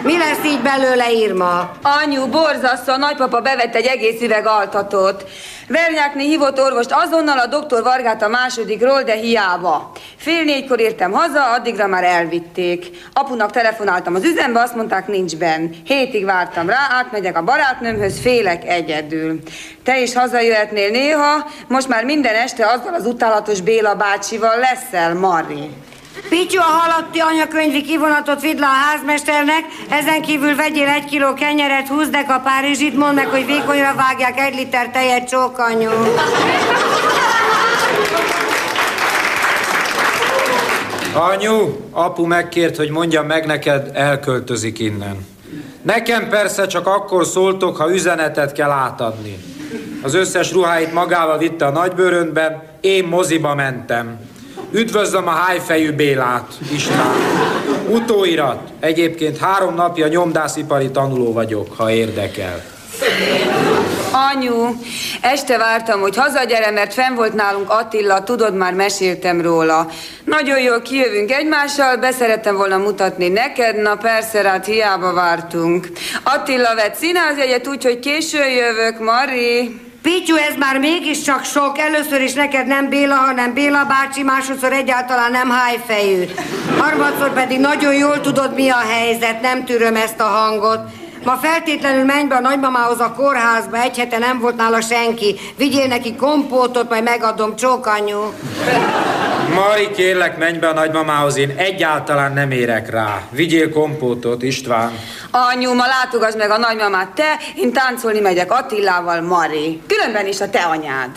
Mi lesz így belőle, Irma? Anyu, borzasztó, a nagypapa bevett egy egész üveg altatót. Vernyákné hívott orvost azonnal a doktor Vargát a másodikról, de hiába. Fél négykor értem haza, addigra már elvitték. Apunak telefonáltam az üzembe, azt mondták nincs benn. Hétig vártam rá, átmegyek a barátnőmhöz, félek egyedül. Te is hazajöhetnél néha, most már minden este azzal az utálatos Béla bácsival leszel, Mari. Pityu, a halatti anyakönyvi kivonatot vidd le a házmesternek, ezen kívül vegyél egy kiló kenyeret, húzd a Párizsit, mondd meg, hogy vékonyra vágják egy liter tejet csókanyú. Anyu, apu megkért, hogy mondjam meg neked, elköltözik innen. Nekem persze csak akkor szóltok, ha üzenetet kell átadni. Az összes ruháit magával vitte a nagybőröntben, én moziba mentem. Üdvözlöm a hájfejű Bélát, István. Utóirat. Egyébként három napja nyomdászipari tanuló vagyok, ha érdekel. Anyu, este vártam, hogy hazagyere, mert fenn volt nálunk Attila, tudod, már meséltem róla. Nagyon jól kijövünk egymással, beszerettem volna mutatni neked, na persze, hát hiába vártunk. Attila vett színházjegyet, úgyhogy későn jövök, Mari. Pityu, ez már mégiscsak sok. Először is neked nem Béla, hanem Béla bácsi, másodszor egyáltalán nem hájfejű. Harmadszor pedig nagyon jól tudod, mi a helyzet, nem tűröm ezt a hangot. Ma feltétlenül menj be a nagymamához a kórházba, egy hete nem volt nála senki. Vigyél neki kompótot, majd megadom csókanyu. Mari, kérlek, menj be a nagymamához, én egyáltalán nem érek rá. Vigyél kompótot, István. Anyu, ma látogass meg a nagymamát te, én táncolni megyek Attillával, Mari. Különben is a te anyád.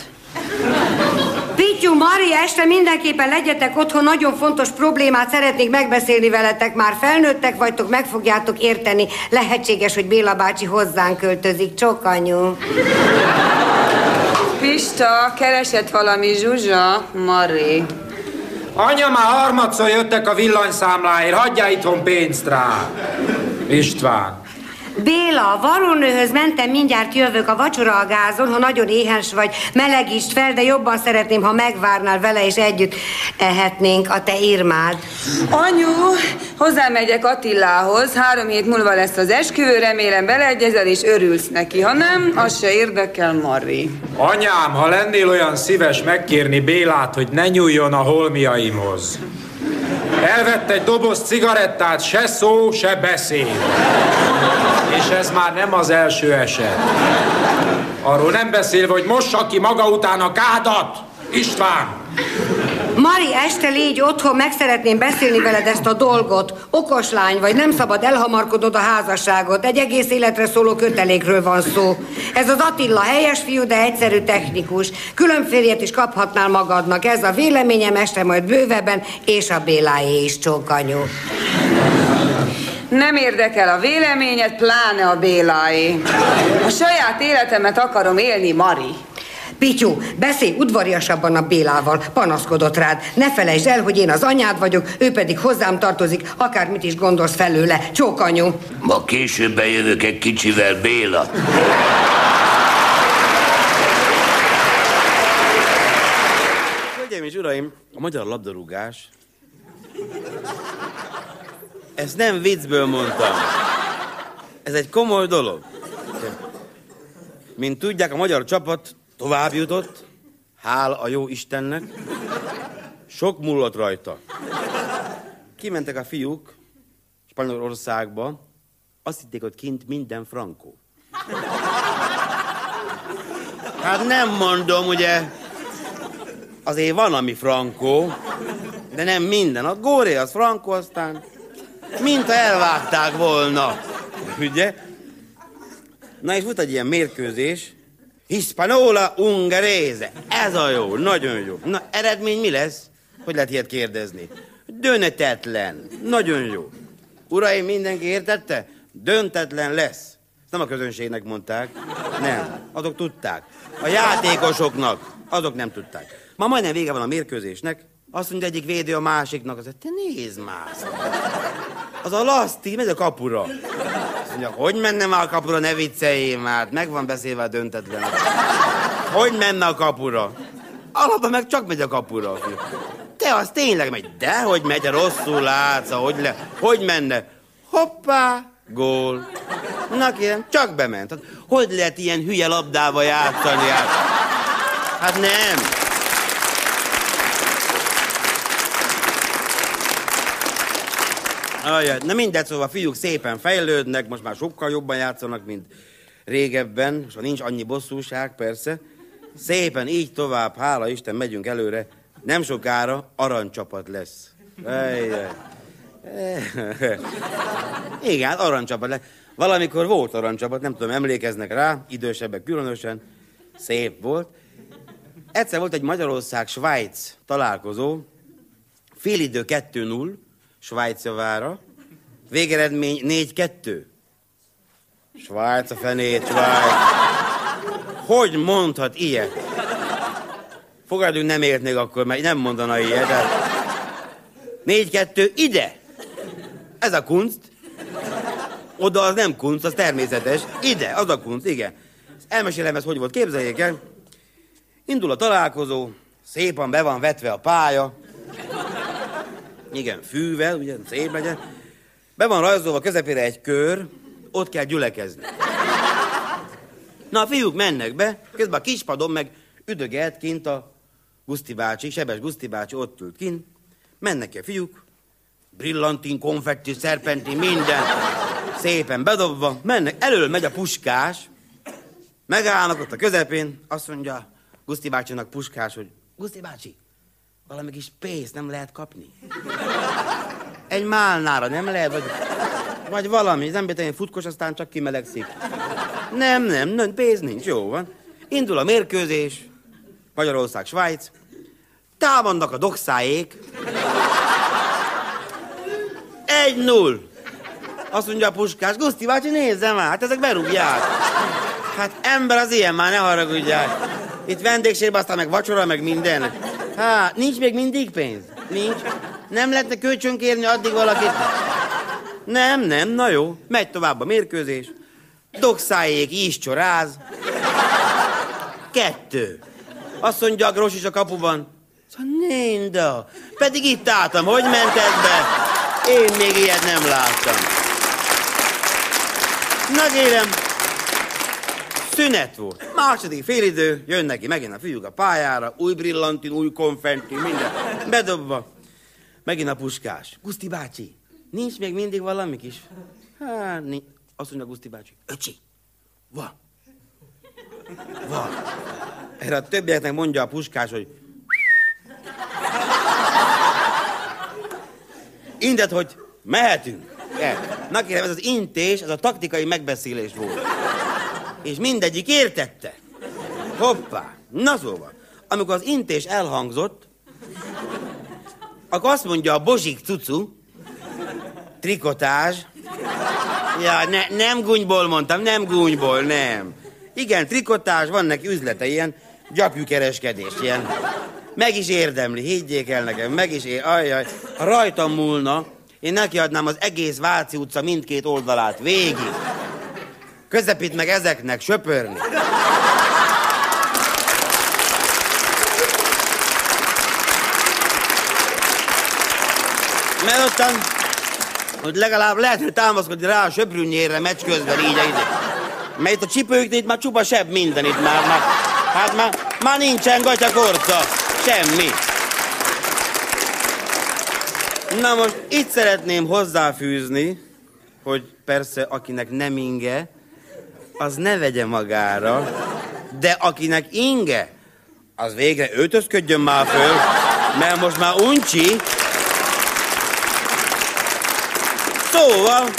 Pityu, Mari, este mindenképpen legyetek otthon, nagyon fontos problémát szeretnék megbeszélni veletek. Már felnőttek vagytok, meg fogjátok érteni. Lehetséges, hogy Béla bácsi hozzánk költözik. Csokanyu. Pista, keresett valami zsuzsa, Mari. Anya, már harmadszor jöttek a villanyszámláért, hagyjál itthon pénzt rá. István. Béla, a varrónőhöz mentem, mindjárt jövök a vacsora a gázon, ha nagyon éhens vagy, melegítsd fel, de jobban szeretném, ha megvárnál vele, és együtt ehetnénk a te Irmád. Anyu, hozzámegyek Attilához, három hét múlva lesz az esküvő, remélem beleegyezel és örülsz neki, ha nem, az se érdekel, Mari. Anyám, ha lennél olyan szíves megkérni Bélát, hogy ne nyúljon a holmiaimhoz. Elvett egy doboz cigarettát, se szó, se beszéd. És ez már nem az első eset. Arról nem beszélve, hogy mossa ki maga után a kádat. István! Mari, este légy otthon, meg szeretném beszélni veled ezt a dolgot. Okos lány vagy, nem szabad elhamarkodod a házasságot. Egy egész életre szóló kötelékről van szó. Ez az Attila helyes fiú, de egyszerű technikus. Különférjet is kaphatnál magadnak. Ez a véleményem este majd bővebben, és a Béláé is csókanyú. Nem érdekel a véleményed, pláne a Béláé. A saját életemet akarom élni, Mari. Pityu, beszélj udvariasabban a Bélával, panaszkodott rád. Ne felejtsd el, hogy én az anyád vagyok, ő pedig hozzám tartozik, akármit is gondolsz felőle. Csókanyu. Ma később bejövök egy kicsivel, Béla. Hölgyeim és uraim, a magyar labdarúgás... Ezt nem viccből mondtam. Ez egy komoly dolog. Mint tudják, a magyar csapat tovább jutott, hál a jó Istennek. Sok múlott rajta. Kimentek a fiúk Spanyolországba, azt hitték, hogy kint minden frankó. Hát nem mondom, ugye, azért van, ami frankó, de nem minden. A góré az frankó, aztán mint elvágták volna. Ugye? Na és volt egy ilyen mérkőzés, Hispanola Ungaréze. Ez a jó, nagyon jó. Na, eredmény mi lesz? Hogy lehet ilyet kérdezni? Dönetetlen. Nagyon jó. Uraim, mindenki értette? Döntetlen lesz. Ezt nem a közönségnek mondták. Nem. Azok tudták. A játékosoknak. Azok nem tudták. Ma majdnem vége van a mérkőzésnek. Azt mondja egyik védő a másiknak, az, te nézd már. Az a Laszti, megy a kapura. Mondja, hogy menne már a kapura, ne vicceljél már. Meg van beszélve a döntetlen. Hogy menne a kapura? Alapban meg csak megy a kapura. Te az tényleg megy. De hogy megy, rosszul látsz, hogy le. Hogy menne? Hoppá, gól. Na kérem, csak bement. Hát, hogy lehet ilyen hülye labdával játszani? Hát, hát nem. Ajaj, na mindegy, szóval fiúk szépen fejlődnek, most már sokkal jobban játszanak, mint régebben, és ha nincs annyi bosszúság, persze. Szépen így tovább, hála Isten, megyünk előre. Nem sokára aranycsapat lesz. Ajaj. Igen, aranycsapat lesz. Valamikor volt aranycsapat, nem tudom, emlékeznek rá, idősebbek különösen. Szép volt. Egyszer volt egy Magyarország-Svájc találkozó, félidő 2-0, Svájc javára. Végeredmény 4-2. Svájc a fenét, Svájc. Hogy mondhat ilyet? Fogadjunk, nem értnék akkor, mert nem mondana ilyet. De... 4-2, ide! Ez a kunst. Oda az nem kunst, az természetes. Ide, az a kunst, igen. Elmesélem ezt, hogy volt, képzeljék el. Indul a találkozó, szépen be van vetve a pálya, igen, fűvel, ugye szép legyen. Be van rajzolva közepére egy kör, ott kell gyülekezni. Na, a fiúk mennek be, közben a kispadon meg üdögelt kint a Guszti bácsi, Sebes Guszti bácsi ott ült kint. Mennek a fiúk, brillantin, konfetti, szerpentin, minden. Szépen bedobva, mennek, elől megy a puskás, megállnak ott a közepén, azt mondja Guszti bácsinak puskás, hogy Guszti bácsi, valami kis pénzt nem lehet kapni. Egy málnára nem lehet, vagy, vagy valami, nem betegen futkos, aztán csak kimelegszik. Nem, nem, nem, pénz nincs, jó van. Indul a mérkőzés, Magyarország, Svájc, támadnak a dokszáék, egy null. Azt mondja a puskás, Guszti bácsi, nézze már, hát ezek berúgják. Hát ember az ilyen már, ne haragudják. Itt vendégségben aztán meg vacsora, meg minden. Hát, nincs még mindig pénz? Nincs. Nem lehetne kölcsönkérni addig valakit? Nem, nem, na jó. Megy tovább a mérkőzés. Dokszájék is csoráz. Kettő. Azt mondja a Gros is a kapuban. Szóval Ninda. Pedig itt álltam, hogy ment ez be? Én még ilyet nem láttam. Na kérem, szünet volt. Második félidő, jön neki megint a fiúk a pályára, új brillantin, új konfetti, minden. Bedobva. Megint a puskás. Guszti bácsi, nincs még mindig valami kis? Hát, ni- azt mondja Guszti bácsi. Öcsi, van. Van. Erre a többieknek mondja a puskás, hogy Indet, hogy mehetünk. El. Na kérem, ez az intés, ez a taktikai megbeszélés volt. És mindegyik értette. Hoppá. Na szóval, amikor az intés elhangzott, akkor azt mondja a bozsik cucu, trikotázs, ja, ne, nem gúnyból mondtam, nem gúnyból, nem. Igen, trikotázs, van neki üzlete, ilyen gyapjúkereskedés, ilyen. Meg is érdemli, higgyék el nekem, meg is ér... Ajjaj, ha rajtam múlna, én nekiadnám az egész Váci utca mindkét oldalát, végig. Közepít meg ezeknek söpörni. Mert ottan, hogy legalább lehetne támaszkodni rá a söprűnyérre meccs közben így ide. Mert itt a csipőknél itt már csupa sebb minden itt már, már hát már, már nincsen gatyakorca, semmi. Na most itt szeretném hozzáfűzni, hogy persze akinek nem inge, az ne vegye magára, de akinek inge, az végre öltözködjön már föl, mert most már uncsi. Szóval,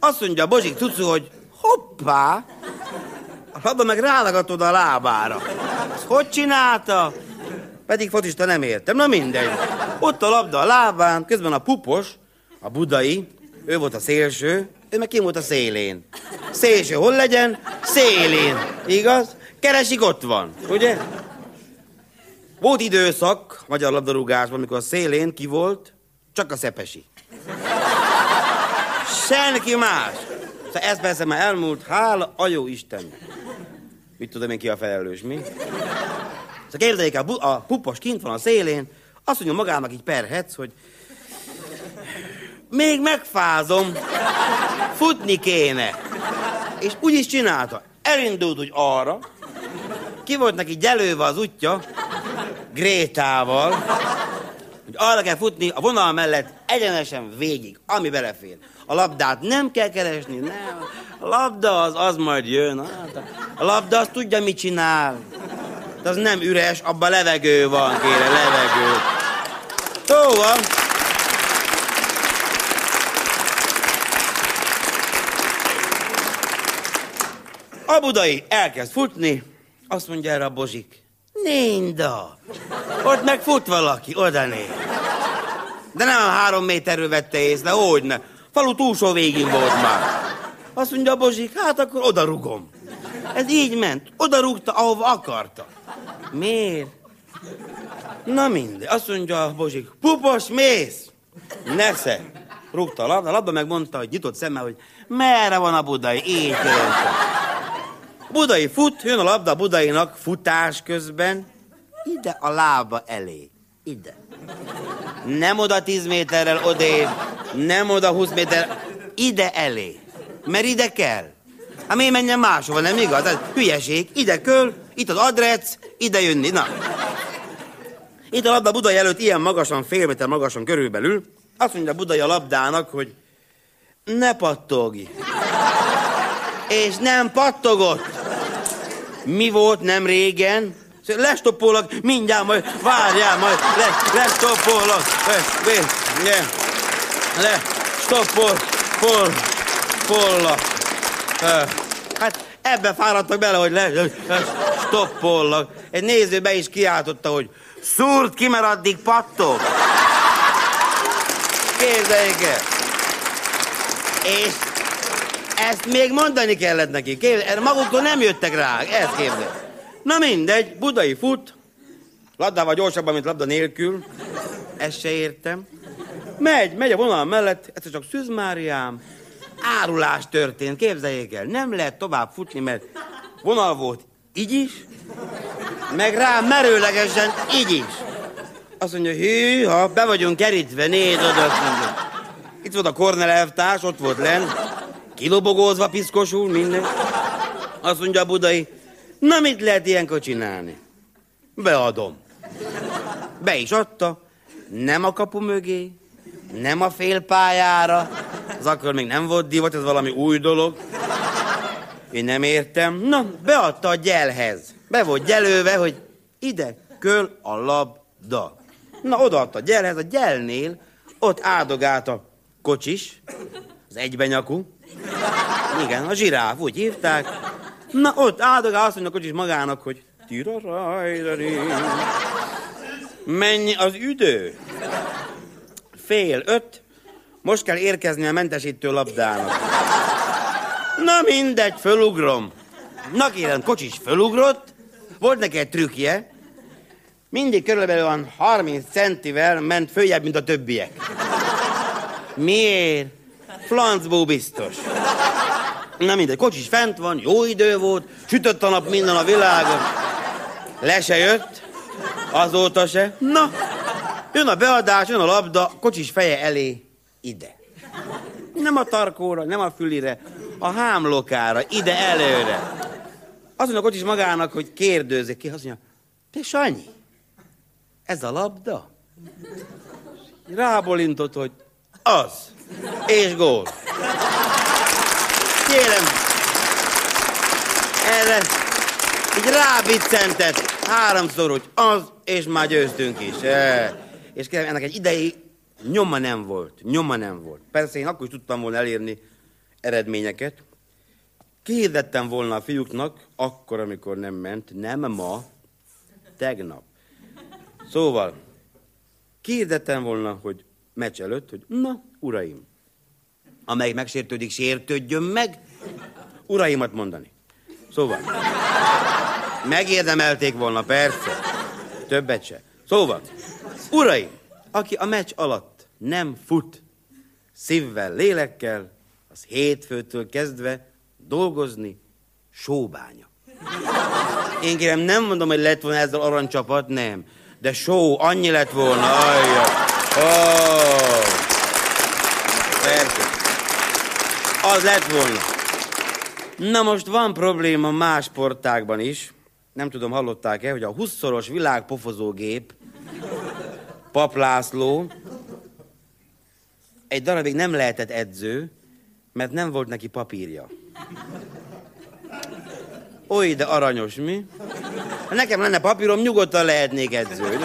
azt mondja Bozsik Cucu, hogy hoppá, a labda meg rálagatod a lábára. Ezt hogy csinálta? Pedig focista nem értem, na mindegy. Ott a labda a lábán, közben a pupos, a budai, ő volt a szélső, ő meg kim volt a szélén. Szélső hol legyen? Szélén. Igaz? Keresik, ott van, ugye? Volt időszak magyar labdarúgásban, amikor a szélén ki volt, csak a szepesi. Senki más. Szóval ez persze már elmúlt, hála a jó Isten. Mit tudom én ki a felelős, mi? Szóval képzeljék, a, bu- a pupos kint van a szélén, azt mondja magának így perhetsz, hogy még megfázom, futni kéne. És úgy is csinálta. Elindult úgy arra, ki volt neki gyelőve az útja, Grétával, hogy arra kell futni a vonal mellett egyenesen végig, ami belefér. A labdát nem kell keresni, nem. A labda az, az majd jön. Hát a labda az tudja, mit csinál. De az nem üres, abban levegő van, kérem, levegő. Szóval... A budai elkezd futni, azt mondja erre a bozsik. Ninda! Ott meg fut valaki, oda néz. De nem a három méterről vette észre, hogy ne. Falu túlsó végén volt már. Azt mondja a bozsik, hát akkor oda rugom. Ez így ment. Oda rúgta, ahova akarta. Miért? Na mindegy. Azt mondja a bozsik, pupos, mész! Nesze. Rúgta a labda, a labda megmondta, hogy nyitott szemmel, hogy merre van a budai, így kérdezte. Budai fut, jön a labda budainak futás közben, ide a lába elé. Ide. Nem oda 10 méterrel odébb, nem oda 20 méter, ide elé. Mert ide kell. Hát miért menjen máshova, nem igaz? Ez hülyeség. Ide köl, itt az adrec, ide jönni. Na. Itt a labda Budai előtt ilyen magasan, fél méter magasan körülbelül. Azt mondja Budai a labdának, hogy ne pattogj. És nem pattogott. Mi volt nem régen? Lestoppolok, mindjárt majd, várjál majd, le, lestoppolok. Le, le, le, stoppol, pol, pollak. Hát ebbe fáradtak bele, hogy le, le stoppollak. Egy néző be is kiáltotta, hogy szúrt ki, mert addig pattog. Képzeljék el. És ezt még mondani kellett neki. Képzeljék, erre maguktól nem jöttek rá. Ezt képzeljék. Na mindegy, Budai fut, labdával gyorsabban, mint labda nélkül. Ezt se értem. Megy, megy a vonal mellett, ez csak Szűz Máriám. Árulás történt, képzeljék el. Nem lehet tovább futni, mert vonal volt így is, meg rá merőlegesen így is. Azt mondja, hű, ha be vagyunk kerítve, nézd mondja. Itt volt a Kornel elvtárs, ott volt len, kilobogózva, piszkosul, minden. Azt mondja a budai, na mit lehet ilyenkor csinálni? Beadom. Be is adta, nem a kapu mögé, nem a félpályára, az akkor még nem volt divat, ez valami új dolog. Én nem értem. Na, beadta a gyelhez. Be volt gyelőve, hogy ide köl a labda. Na, odaadta a gyelhez, a gyelnél ott áldogált a kocsis, az egybenyakú. Igen, a zsiráf, úgy hívták. Na, ott áldogál, azt mondja a magának, hogy Mennyi az üdő? Fél öt. Most kell érkezni a mentesítő labdának. Na mindegy, fölugrom. Na kérem, kocsis fölugrott, volt neki egy trükkje, mindig körülbelül olyan 30 centivel ment följebb, mint a többiek. Miért? Flancból biztos. Na mindegy, kocsis fent van, jó idő volt, sütött a nap minden a világon. Le se jött, azóta se. Na, jön a beadás, jön a labda, kocsis feje elé, ide. Nem a tarkóra, nem a fülire, a hámlokára, ide előre. Mondja a kocsis magának, hogy kérdőzik ki, azt mondja, te Sanyi, ez a labda? Rábolintott, hogy az. És gól. Kérem, erre így rábiccentett háromszor, hogy az, és már győztünk is. E, és kérem, ennek egy idei nyoma nem volt. Nyoma nem volt. Persze én akkor is tudtam volna elérni eredményeket. Kihirdettem volna a fiúknak, akkor, amikor nem ment, nem ma, tegnap. Szóval, kihirdettem volna, hogy meccs előtt, hogy na, uraim, amelyik megsértődik, sértődjön meg, uraimat mondani. Szóval, megérdemelték volna, persze, többet se. Szóval, uraim, aki a meccs alatt nem fut, szívvel, lélekkel, az hétfőtől kezdve dolgozni, sóbánya. Én kérem, nem mondom, hogy lett volna ezzel aranycsapat, nem. De só, annyi lett volna, ajja. Oh. Az lett volna. Na most van probléma más sportákban is. Nem tudom, hallották-e, hogy a 20-szoros világpofozógép Pap László egy darabig nem lehetett edző, mert nem volt neki papírja. Oly, de aranyos, mi? Ha nekem lenne papírom, nyugodtan lehetnék edző.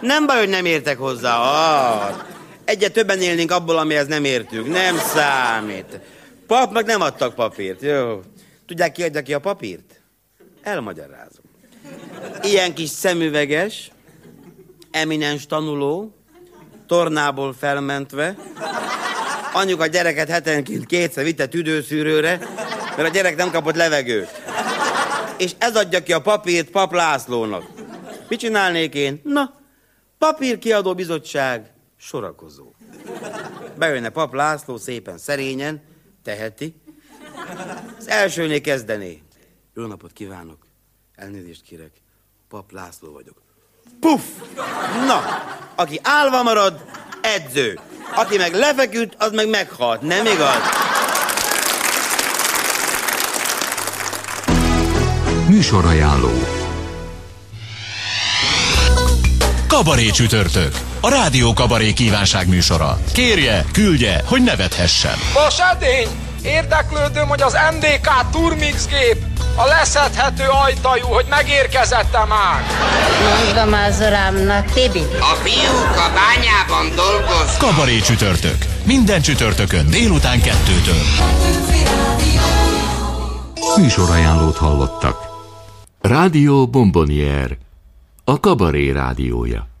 Nem baj, hogy nem értek hozzá. Ah, egyet többen élnénk abból, amihez nem értünk. Nem számít. Papnak nem adtak papírt. Jó. Tudják ki adja ki a papírt? Elmagyarázom. Ilyen kis szemüveges, eminens tanuló, tornából felmentve, anyuk a gyereket hetenként kétszer vitte tüdőszűrőre, mert a gyerek nem kapott levegőt. És ez adja ki a papírt Pap Lászlónak. Mit csinálnék én? Na, papírkiadó bizottság sorakozó. Bejönne Pap László szépen szerényen, teheti. Az elsőnél kezdené. Jó napot kívánok. Elnézést kérek. Pap László vagyok. Puff! Na, aki állva marad, edző. Aki meg lefeküdt, az meg meghalt, nem igaz? Műsorajánló Kabaré csütörtök. A Rádió Kabaré kívánság műsora. Kérje, küldje, hogy nevethessen. Vas edény! Érdeklődöm, hogy az MDK Turmix gép a leszedhető ajtajú, hogy megérkezette már. Mondom az uramnak, Tibi. A fiúk a bányában dolgoznak. Kabaré csütörtök. Minden csütörtökön délután kettőtől. Műsorajánlót hallottak. Rádió Bombonier, a kabaré rádiója.